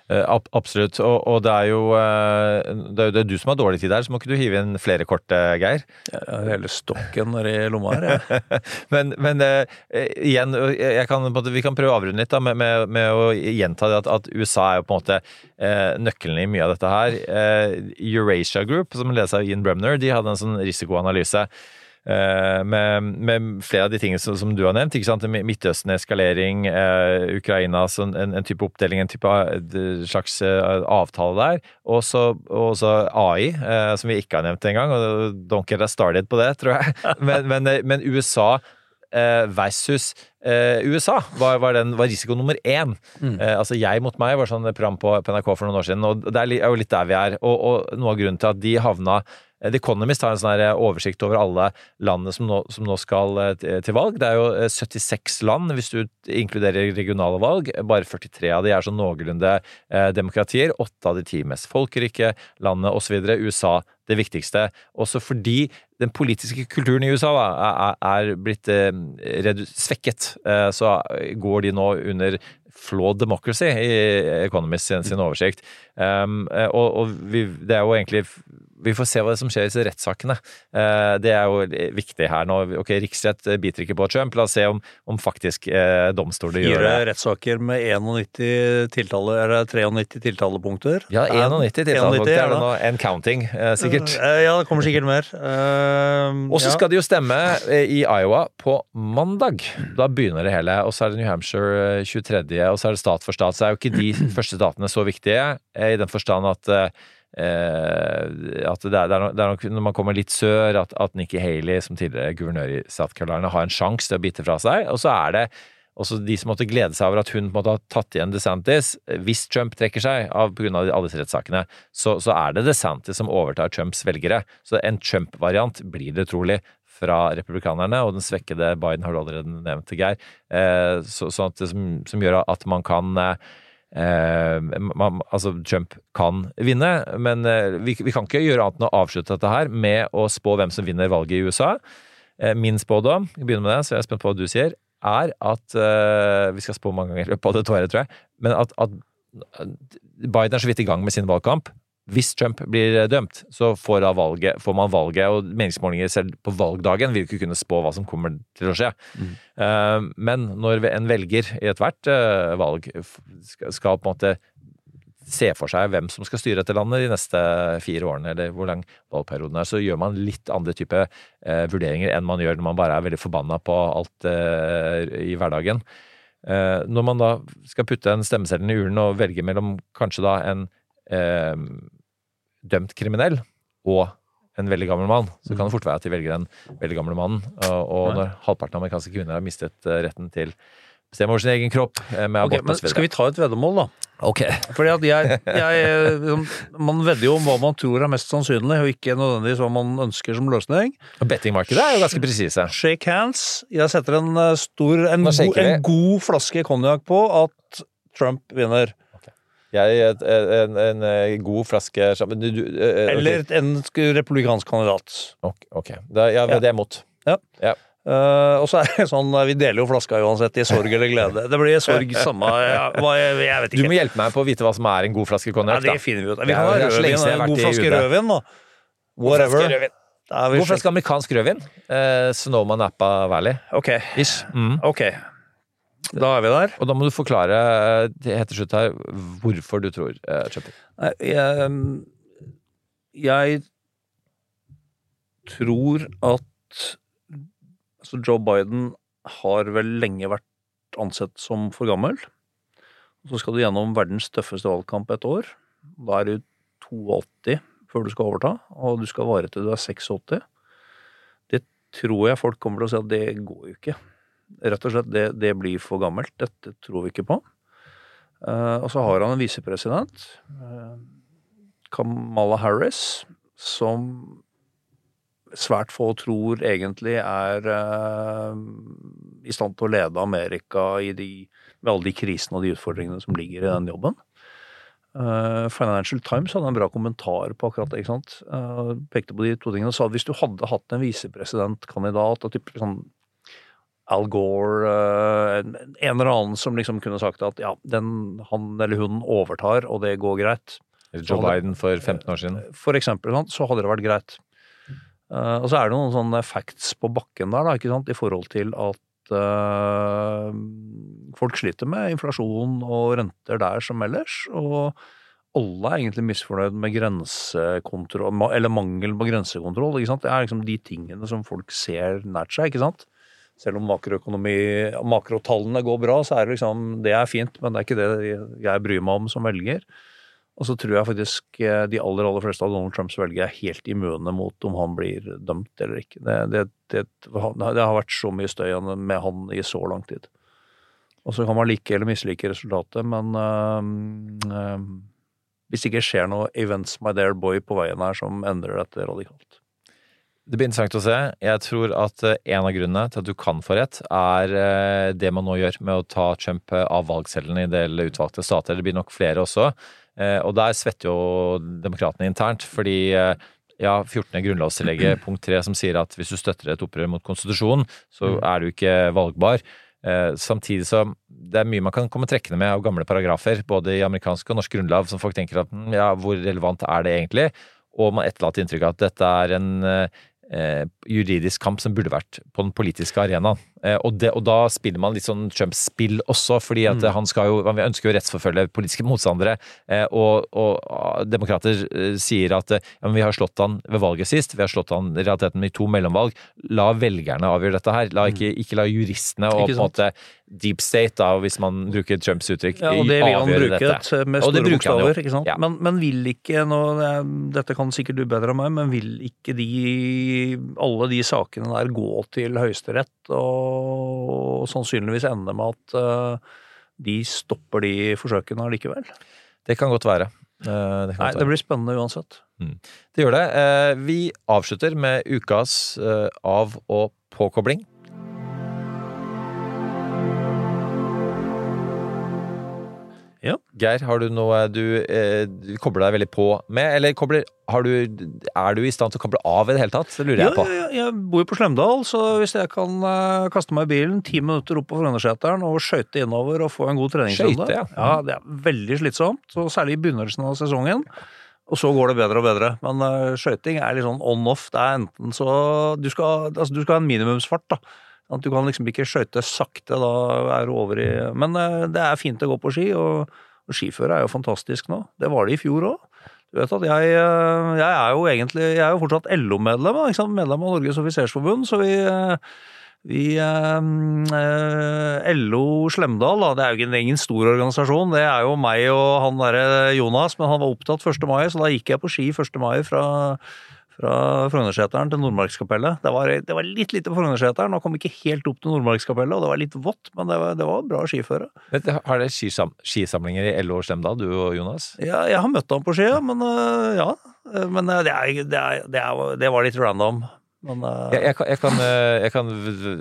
Eh, ab- absolutt. Og, og det er jo eh, det er jo det er du som har dårlig tid her, så må ikke du hive inn flere kort, eh, Geir? Jeg har hele stokken i lomma her. Jeg. (laughs) men men igjen, kan, vi kan prøve å avrunde litt da, med, med, med å gjenta det at, at USA er jo på en måte nøkkelen i mye av dette her. Eurasia Group, som ledes av Ian Bremner, de hadde en sånn risikoanalyse. Eh, Med, med flere av de tingene som, som du har nevnt. ikke sant? Midtøsten, eskalering, eh, Ukraina, så en, en type oppdeling, en type slags eh, avtale der. Og så AI, som vi ikke har nevnt engang. Don't get us started på det, tror jeg. (laughs) Men, men, men USA eh, versus eh, USA var, var, den, var risiko nummer én. Eh, altså Jeg mot meg var sånn program på, på NRK for noen år siden, og det er jo litt der vi er. Og, og noe av grunnen til at de havna The Economist har en sånn oversikt over alle landene som nå, som nå skal eh, til- valg. Det er jo eh, 76 land, hvis du inkluderer regionale valg. Bare 43 av de er sånn noenlunde eh, demokratier. Åtte av de ti mest folkerike landene osv. USA det viktigste. Også fordi den politiske kulturen i USA da, er, blitt eh, svekket. Eh, så går de nå under flawed democracy i Economist sin, sin oversikt. Um, eh, og og vi, det er jo egentlig Vi får se hva som skjer i disse rettssakene. Eh, det er jo viktig her nå. Ok, Riksrett biter ikke på Trump. La oss se om, om faktisk eh, domstoler gjør Fire rettssaker med 91 tiltale, eller 93 tiltalepunkter. Ja, 91 tiltalepunkter 91, er det nå. En counting, eh, sikkert. Eh, Ja, det kommer sikkert mer. Uh, Og så ja. skal det jo stemme eh, i Iowa på mandag. Da begynner det hele. Og så er det New Hampshire eh, 23., og så er det stat for stat. Så er jo ikke de første statene så viktige, eh, i den forstand at eh, at det er, det er nok når man kommer litt sør, at, at Nikki Haley, som tidligere guvernør i South Carolina, har en sjanse til å bite fra seg. Og så er det også de som måtte glede seg over at hun måtte ha tatt igjen DeSantis. Hvis Trump trekker seg av pga. alle disse rettssakene, så, så er det DeSantis som overtar Trumps velgere. Så en Trump-variant blir det trolig fra republikanerne, og den svekkede Biden har du allerede nevnt, Geir. Eh, så, sånn at som, som gjør at man kan eh, Eh, man, altså Trump kan vinne, men eh, vi, vi kan ikke gjøre annet enn å avslutte dette her med å spå hvem som vinner valget i USA. Eh, min spådom, jeg begynner med det, så jeg er spent på hva du sier, er at eh, Vi skal spå mange ganger i løpet av dette året, tror jeg, men at, at Biden er så vidt i gang med sin valgkamp. Hvis Trump blir eh, dømt, så får, valget, får man valget, og meningsmålinger selv på valgdagen vil ikke kunne spå hva som kommer til å skje. Mm. men når en velger i ethvert uh, valg skal, på en måte se for seg hvem som skal styre dette landet de neste fire årene, eller hvor lang valgperioden er, så gjør man litt andre type eh, vurderinger enn man gjør når man bare er veldig forbanna på alt eh, i hverdagen. Eh, når man da skal putte en stemmeseddel i urnen og velge mellom kanskje da en eh, dømt kriminell og en veldig gammel mann, så kan det fort være at de velger den veldig gamle mannen. Og, når halvparten av amerikanske kvinner har mistet eh, retten til bestemme over sin egen kropp eh, med abort men skal vi ta et veddemål, da? Ok. Fordi at jeg, jeg liksom, Man vedder jo om hva man tror er mest sannsynlig, og ikke nødvendigvis hva man ønsker som løsning. Bettingmarkedet er jo ganske presise. Shake hands. Jeg setter en eh, stor En, go, en god flaske konjakk på at Trump vinner. Jeg en, en, en god flaske du, du, okay. Eller en republikansk kandidat. Ok, okay. Da, ja, det er imot. Ja. Ja. Uh, og så er det sånn, vi deler jo flaska uansett, i sorg eller glede. Det blir sorg samme ja, hva, jeg, jeg vet Du må hjelpe meg på å vite hva som er en god flaske ja, det finner vi ut. Vi kan ha det rødvin, en god flaske rødvin, da. Whatever. er God flaske amerikansk rødvin. Uh, Sonoma Napa Valley. Ok. Ish. Mm. Ok. Da er vi der. Og da må du forklare eh, helt til slutt her hvorfor du tror Trump Jeg, jeg tror at altså Joe Biden har vel lenge vært ansett som for gammel. Så skal du gjennom verdens tøffeste valgkamp et år. Da er du 82 før du skal overta, og du skal vare til du er 86. Det tror jeg folk kommer til å si at det går jo ikke. Rett og slett, det, det blir for gammelt. Dette tror vi ikke på. Uh, og så har han en visepresident, uh, Kamala Harris, som svært få tror egentlig er uh, i stand til å lede Amerika de, med alle de krisene og de utfordringene som ligger i den jobben. Financial Times hadde en bra kommentar på akkurat det. ikke sant? Pekte på de to tingene og sa at hvis du hadde hatt en visepresidentkandidat av type sånn Al Gore, eh, en eller annen som liksom kunne sagt at ja, den, han eller hun overtar, og det går greit. Joe Biden for 15 år siden. For eksempel, så hadde det vært greit. Eh, og så er det noen sånne facts på bakken der, da, ikke sant, i forhold til at eh, folk sliter med inflasjon og renter der som ellers. Og alle er egentlig misfornøyd med grensekontroll, eller mangel på grensekontroll. ikke sant? Det er liksom de tingene som folk ser nært seg. ikke sant? Selv om makrotallene går bra, så er det liksom Det er fint, men det er ikke det jeg bryr meg om som velger. Og så tror jeg faktisk eh, de aller aller fleste av Donald Trumps velgere er helt immune mot om han blir dømt eller ikke. Det, det, det, det har vært så mye støy med han i så lang tid. Og så kan man like eller mislike resultatet, men øh, øh, hvis det ikke skjer noe events my dear boy på veien her som endrer dette radikalt. Det blir interessant å se. Jeg tror at eh, en av grunnene til at du kan få rett, er eh, det man nå gjør med å ta Trump eh, av valgcellene i en del utvalgte stater. Det blir nok flere også. Og der svetter jo demokratene internt, fordi ja, 14. grunnlovstillegget (clears throat) punkt 3 som sier at hvis du støtter et opprør mot konstitusjonen, så er du ikke valgbar. Samtidig så det er mye man kan komme trekkende med av gamle paragrafer, både i amerikansk og norsk grunnlov, som folk tenker at "Hm, ja, hvor relevant er det egentlig? Og man etterlater inntrykk av at dette er en juridisk kamp som burde vært på den politiske arenaen. Eh, og, det, og da spiller man litt sånn Trumps spill også, fordi at mm. han skal jo, han ønsker jo å rettsforfølge politiske motstandere. Eh, og, og ah, demokrater eh, sier at eh, ja, men vi har slått han ved valget sist, vi har slått han i realiteten i to mellomvalg. La velgerne avgjøre dette her. La ikke, ikke la juristene og på en måte deep state, da, hvis man bruker Trumps uttrykk, Ja, og det vil han bruke dette. et, med Og store jo. bokstaver. ikke sant? Ja. Men, men vil ikke nå, Dette kan sikkert du bedre enn meg, men vil ikke de alle de sakene der gå til Høyesterett og sannsynligvis ende med at eh, de stopper de forsøkene allikevel? Det kan godt være. Eh, Det, kan Nei, godt det blir spennende uansett. Det gjør det. Eh, Vi avslutter med ukas av- og påkobling. Ja. Geir, har du noe du, eh, du kobler deg veldig på med, eller kobler, har du, er du i stand til å koble av i det hele tatt? Det lurer Ja, jeg på. ja, jeg bor jo på Slemdal, så hvis jeg kan eh, kaste meg i bilen ti minutter opp på Frognerseteren og skøyte innover og få en god treningsrunde ja. ja. Det er veldig slitsomt, særlig i begynnelsen av sesongen. Og så går det bedre og bedre. Men uh, skøyting er litt sånn on-off. Det er enten så Du skal, altså, du skal ha en minimumsfart, da. At du kan liksom ikke skøyte sakte, da er du over i Men uh, det er fint å gå på ski, og, og skiføre er jo fantastisk nå. Det var det i fjor òg. Du vet at jeg, uh, jeg er jo egentlig Jeg er jo fortsatt LO-medlem, medlem av Norges offisersforbund, så vi vi, eh, LO Slemdal, da, det er jo ikke en stor organisasjon. Det er jo meg og han derre Jonas, men han var opptatt 1. mai, så da gikk jeg på ski 1. mai fra, fra Frognerseteren til Nordmarkskapellet. Det var, det var litt lite på Frognerseteren, og kom ikke helt opp til Nordmarkskapellet, og det var litt vått, men det var, det var bra skiføre. Men, Har dere skisam skisamlinger i LO Slemdal, du og Jonas? Ja, jeg har møtt ham på ski, men øh, ja. Men øh, det, er, det, er, det, det var litt random. Men, uh... jeg, jeg, kan, jeg, kan, jeg, kan,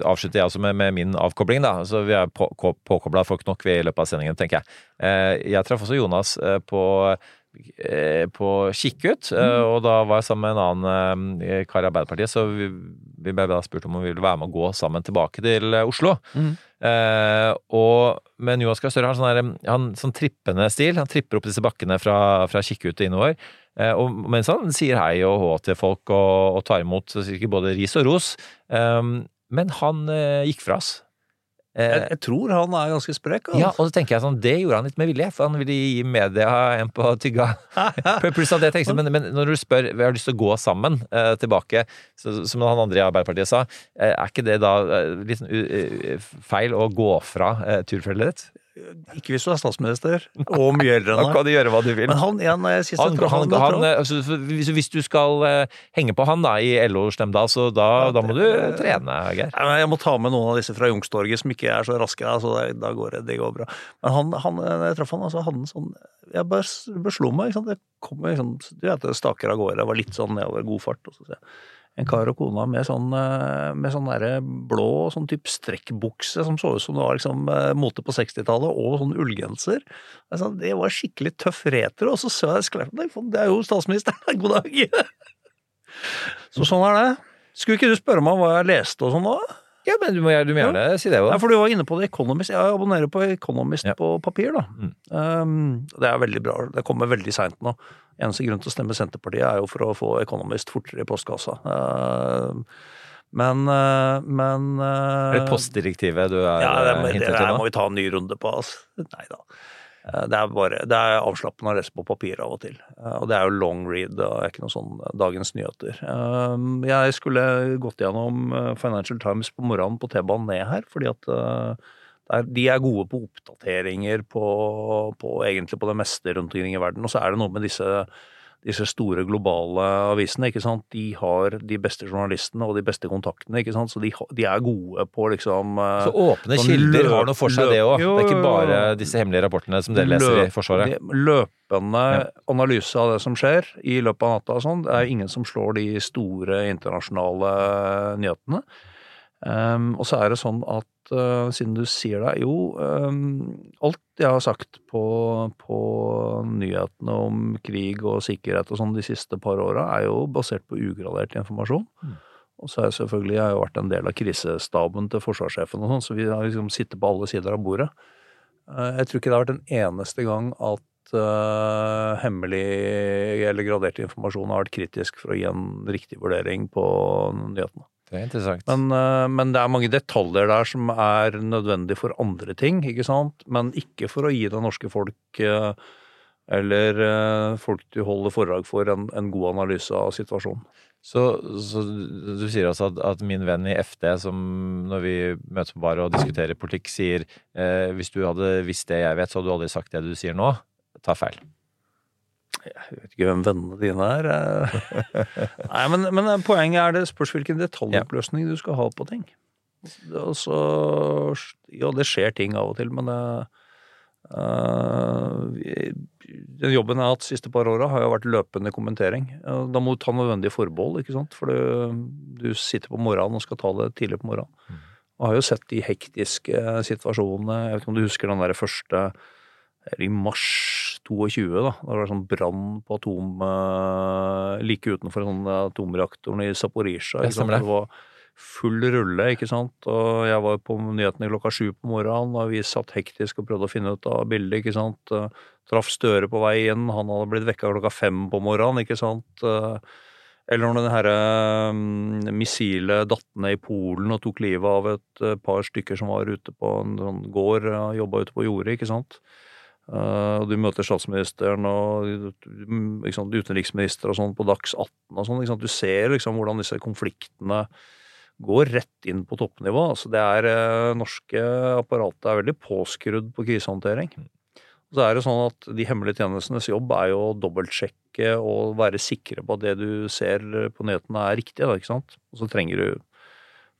avslutte jeg også med, med, min avkobling. da, altså, Vi er på, påkobla folk nok i løpet av sendingen, tenker jeg. Jeg traff også Jonas på, på Kikkut, mm. og da var jeg sammen med en annen kar i Arbeiderpartiet. Så vi, vi ble da spurt om han ville være med å gå sammen tilbake til Oslo. Mm. Eh, og, men Jonas Gahr Støre har sånn, han, sånn trippende stil. Han tripper opp disse bakkene fra, fra Kikkut og innover. Eh, og mens han sier hei og hå til folk og, og tar imot både ris og ros. Eh, men han gikk fra oss. Jeg, jeg, tror han er ganske sprek. Altså. Ja, og så tenker jeg sånn, Det gjorde han litt med vilje, for han ville gi media en på tygga. (laughs) Pluss at jeg tenkte, men, men, når du spør vi har lyst til å gå sammen eh, tilbake, så, som han andre i Arbeiderpartiet sa, eh, er ikke det da litt uh, feil å gå fra turfellet ditt? Ikke hvis du er statsminister og mye eldre enn deg. Da kan du gjøre hva du vil. Men han, igjen, jeg han, han, han, altså, hvis, hvis, du skal uh, henge på han da, i LO Stemdal, så da, ja, da må du trene, Geir. Jeg må ta med noen av disse fra Youngstorget som ikke er så raske. Altså, da går det, det går bra. Men han, han jeg traff han, altså, han sånn Jeg bare beslo meg. Ikke sant? Jeg kom liksom, du vet, staker av gårde. Det var litt sånn nedover god fart. Og så sier jeg en kar og kona med sånn, eh, med sånn blå sånn type strekkbukse som så ut som det var liksom eh, mote på 60-tallet, og sånn ullgenser. Altså, det var skikkelig tøff retro, og så så jeg sklep det er jo statsministeren, (laughs) god dag! så sånn er det. Skulle ikke du spørre meg hva jeg leste og sånn da? Ja, men du må, du må gjerne ja. si det òg. Ja, for du var inne på det Economist. Jeg abonnerer på Economist ja. på papir, da. Mm. Um, det er veldig bra. Det kommer veldig seint nå. Eneste grunn til å stemme Senterpartiet er jo for å få Economist fortere i postkassa. Uh, men, men uh, Er det postdirektivet du er ja, det, hintet til nå? Det må vi ta en ny runde på, altså. Nei da. Eh, det er, bare, det er avslappende å lese på papir av og til. Eh, og det er jo long read, og ikke noe sånn dagens nyheter. Eh, jeg skulle gått gjennom Financial Times på morgenen på T-banen ned her, fordi at de er gode på oppdateringer på, på, egentlig på det meste rundt omkring i verden. Og så er det noe med disse disse store globale avisene, ikke sant, de har de beste journalistene og de beste kontaktene, ikke sant, så de, de er gode på liksom Så åpne sånn kilder har noe for seg, det òg? Det er ikke bare disse hemmelige rapportene som dere leser i Forsvaret? Løpende ja. analyse av det som skjer i løpet av natta og sånn. Det er ingen som slår de store internasjonale nyhetene. Um, og så er det sånn at uh, siden du sier det, jo um, Alt jeg har sagt på, på, nyhetene om krig og sikkerhet og sånn de siste par åra, er jo basert på ugradert informasjon. Mm. Og så har jeg selvfølgelig jeg har vært en del av krisestaben til forsvarssjefen og sånn, så vi har liksom sittet på alle sider av bordet. Uh, jeg tror ikke det har vært en eneste gang at uh, hemmelig eller gradert informasjon har vært kritisk for å gi en riktig vurdering på nyhetene. Det er interessant. Men, eh, men, det er mange detaljer der som er nødvendig for andre ting, ikke sant? Men ikke for å gi det norske folk eh, eller eh, folk du holder foredrag for, en, en god analyse av situasjonen. Så, så, du sier altså at, at, min venn i FD, som når vi møtes på bar og diskuterer politikk, sier eh, hvis du hadde visst det jeg vet, så hadde du aldri sagt det du sier nå, Ta feil. Jeg vet ikke hvem vennene dine er. (laughs) Nei, men, men, poenget er det spørs hvilken detaljoppløsning du skal ha på ting. Så, ja, det skjer ting av og til, men uh, den jobben jeg har hatt de siste par åra, har jo vært løpende kommentering. Da må du ta nødvendige forbehold, ikke sant. For du, du, sitter på morgenen og skal ta det tidlig på morgenen. Mm. Og har jo sett de hektiske situasjonene. Jeg vet ikke om du husker den der første i mars 22, da. Da var det sånn brann på atom uh, like utenfor sånn atomreaktoren i Zaporizjzja. Det var full rulle, ikke sant. Og jeg var på nyhetene klokka sju på morgenen, og vi satt hektisk og prøvde å finne ut av bildet, ikke sant. traff Støre på vei inn, han hadde blitt vekka klokka fem på morgenen, ikke sant. Eh, Eller når det herre mm, missilet datt ned i Polen og tok livet av et eh, par stykker som var ute på en sånn gård, eh, jobba ute på jordet, ikke sant. Eh, og du møter statsministeren og mm, sant, utenriksminister og sånn på Dags 18 og sånn. Du ser liksom hvordan disse konfliktene går rett inn på toppnivå. Altså det er, eh, norske apparatet er veldig påskrudd på krisehåndtering. Og så er det sånn at De hemmelige tjenestenes jobb er jo å dobbeltsjekke og være sikre på at det du ser på nyhetene er riktig. Da, ikke sant? Og så trenger du,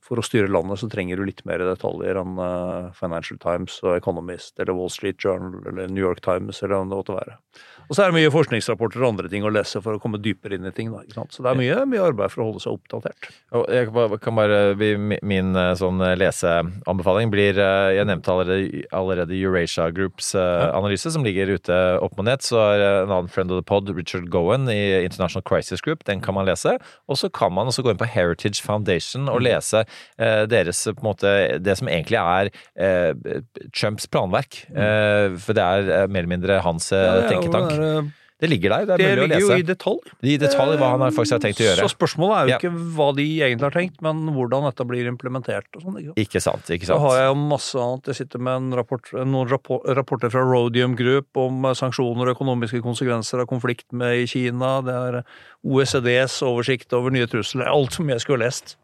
For å styre landet så trenger du litt mer detaljer enn eh, Financial Times og Economist eller Wall Street Journal eller New York Times eller hva det måtte være. Og så er det mye forskningsrapporter og andre ting å lese for å komme dypere inn i ting. Da? Så det er mye, mye arbeid for å holde seg oppdatert. Jeg kan bare- Min eh, sånn leseanbefaling blir eh, Jeg nevnte allerede, allerede Eurasia Groups eh, analyse, som ligger ute opp mot nett. Så er eh, en annen friend of the pod, Richard Gowan i International Crisis Group. Den kan man lese. Og så kan man også gå inn på Heritage Foundation og lese eh, deres på en måte Det som egentlig er eh, Trumps planverk. Eh, for det er eh, mer eller mindre hans eh, tenketank. Der, Det ligger der. Det Det, er ligger jo i detalj. I detalj hva han har faktisk har tenkt å gjøre. Så spørsmålet er jo Ja. ikke hva de egentlig har tenkt, men hvordan dette blir implementert. og sånn, ikke sant? Ikke sant. ikke sant. har jeg jo masse annet. Jeg sitter med en rapport, noen rapporter fra Rhodium Group om eh, sanksjoner og økonomiske konsekvenser av konflikt med i Kina. Det er OECDs oversikt over nye trusler. Alt som jeg skulle lest.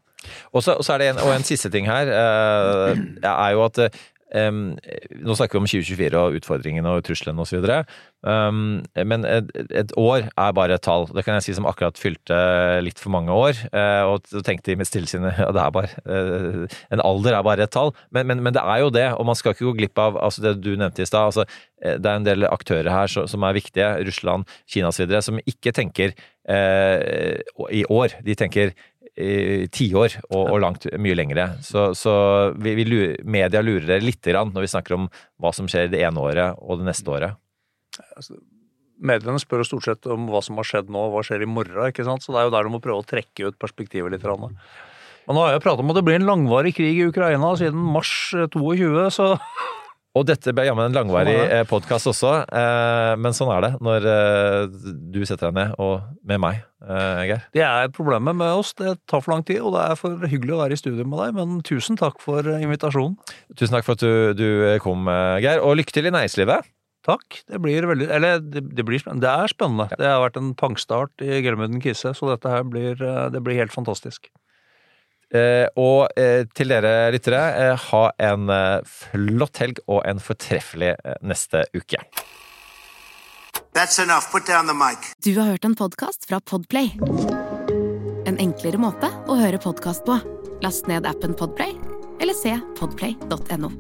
Og så er det en, og en siste ting her, eh, er jo at em, Nå snakker vi om 2024 og utfordringene og truslene osv. Um, men et, et år er bare et tall. Det kan jeg si som akkurat fylte litt for mange år. Uh, og tenkte i mitt stillesinne (laughs) ja, det er bare uh, En alder er bare et tall. Men, men, men det er jo det, og man skal ikke gå glipp av altså det du nevnte i stad. Altså, eh, det er en del aktører her som, som er viktige, Russland, Kina osv., som ikke tenker uh, i år. De tenker tiår og, og langt mye lengre. Så, så vi, vi media lurer dere litt grann når vi snakker om hva som skjer det ene året og det neste året. Mediene spør jo stort sett om hva som har skjedd nå, hva skjer i morgen. ikke sant? Så det er jo der du må prøve å trekke ut perspektivet litt. Rann. Men nå har jeg pratet om at det blir en langvarig krig i Ukraina siden mars eh, 22, så (laughs) Og dette ble jammen en langvarig Sånn er podkast også, eh, men sånn er det når eh, du setter deg ned, og med meg, eh, Geir. det er problemet med oss. Det tar for lang tid, og det er for hyggelig å være i studio med deg. Men tusen takk for eh, invitasjonen. Tusen takk for at du, du kom, eh, Geir, og lykke til i næringslivet. Takk. Det blir veldig Eller det, det blir spennende. Det er spennende. Det har vært en pangstart i Gelmuden Kise, så dette her blir, eh, det blir helt fantastisk. Eh, og eh, til dere lyttere, eh, ha en flott helg og en fortreffelig neste uke. That's enough. Put down the mic. Du har hørt en podkast fra Podplay. En enklere måte å høre podkast på. Last ned appen Podplay, eller se podplay.no.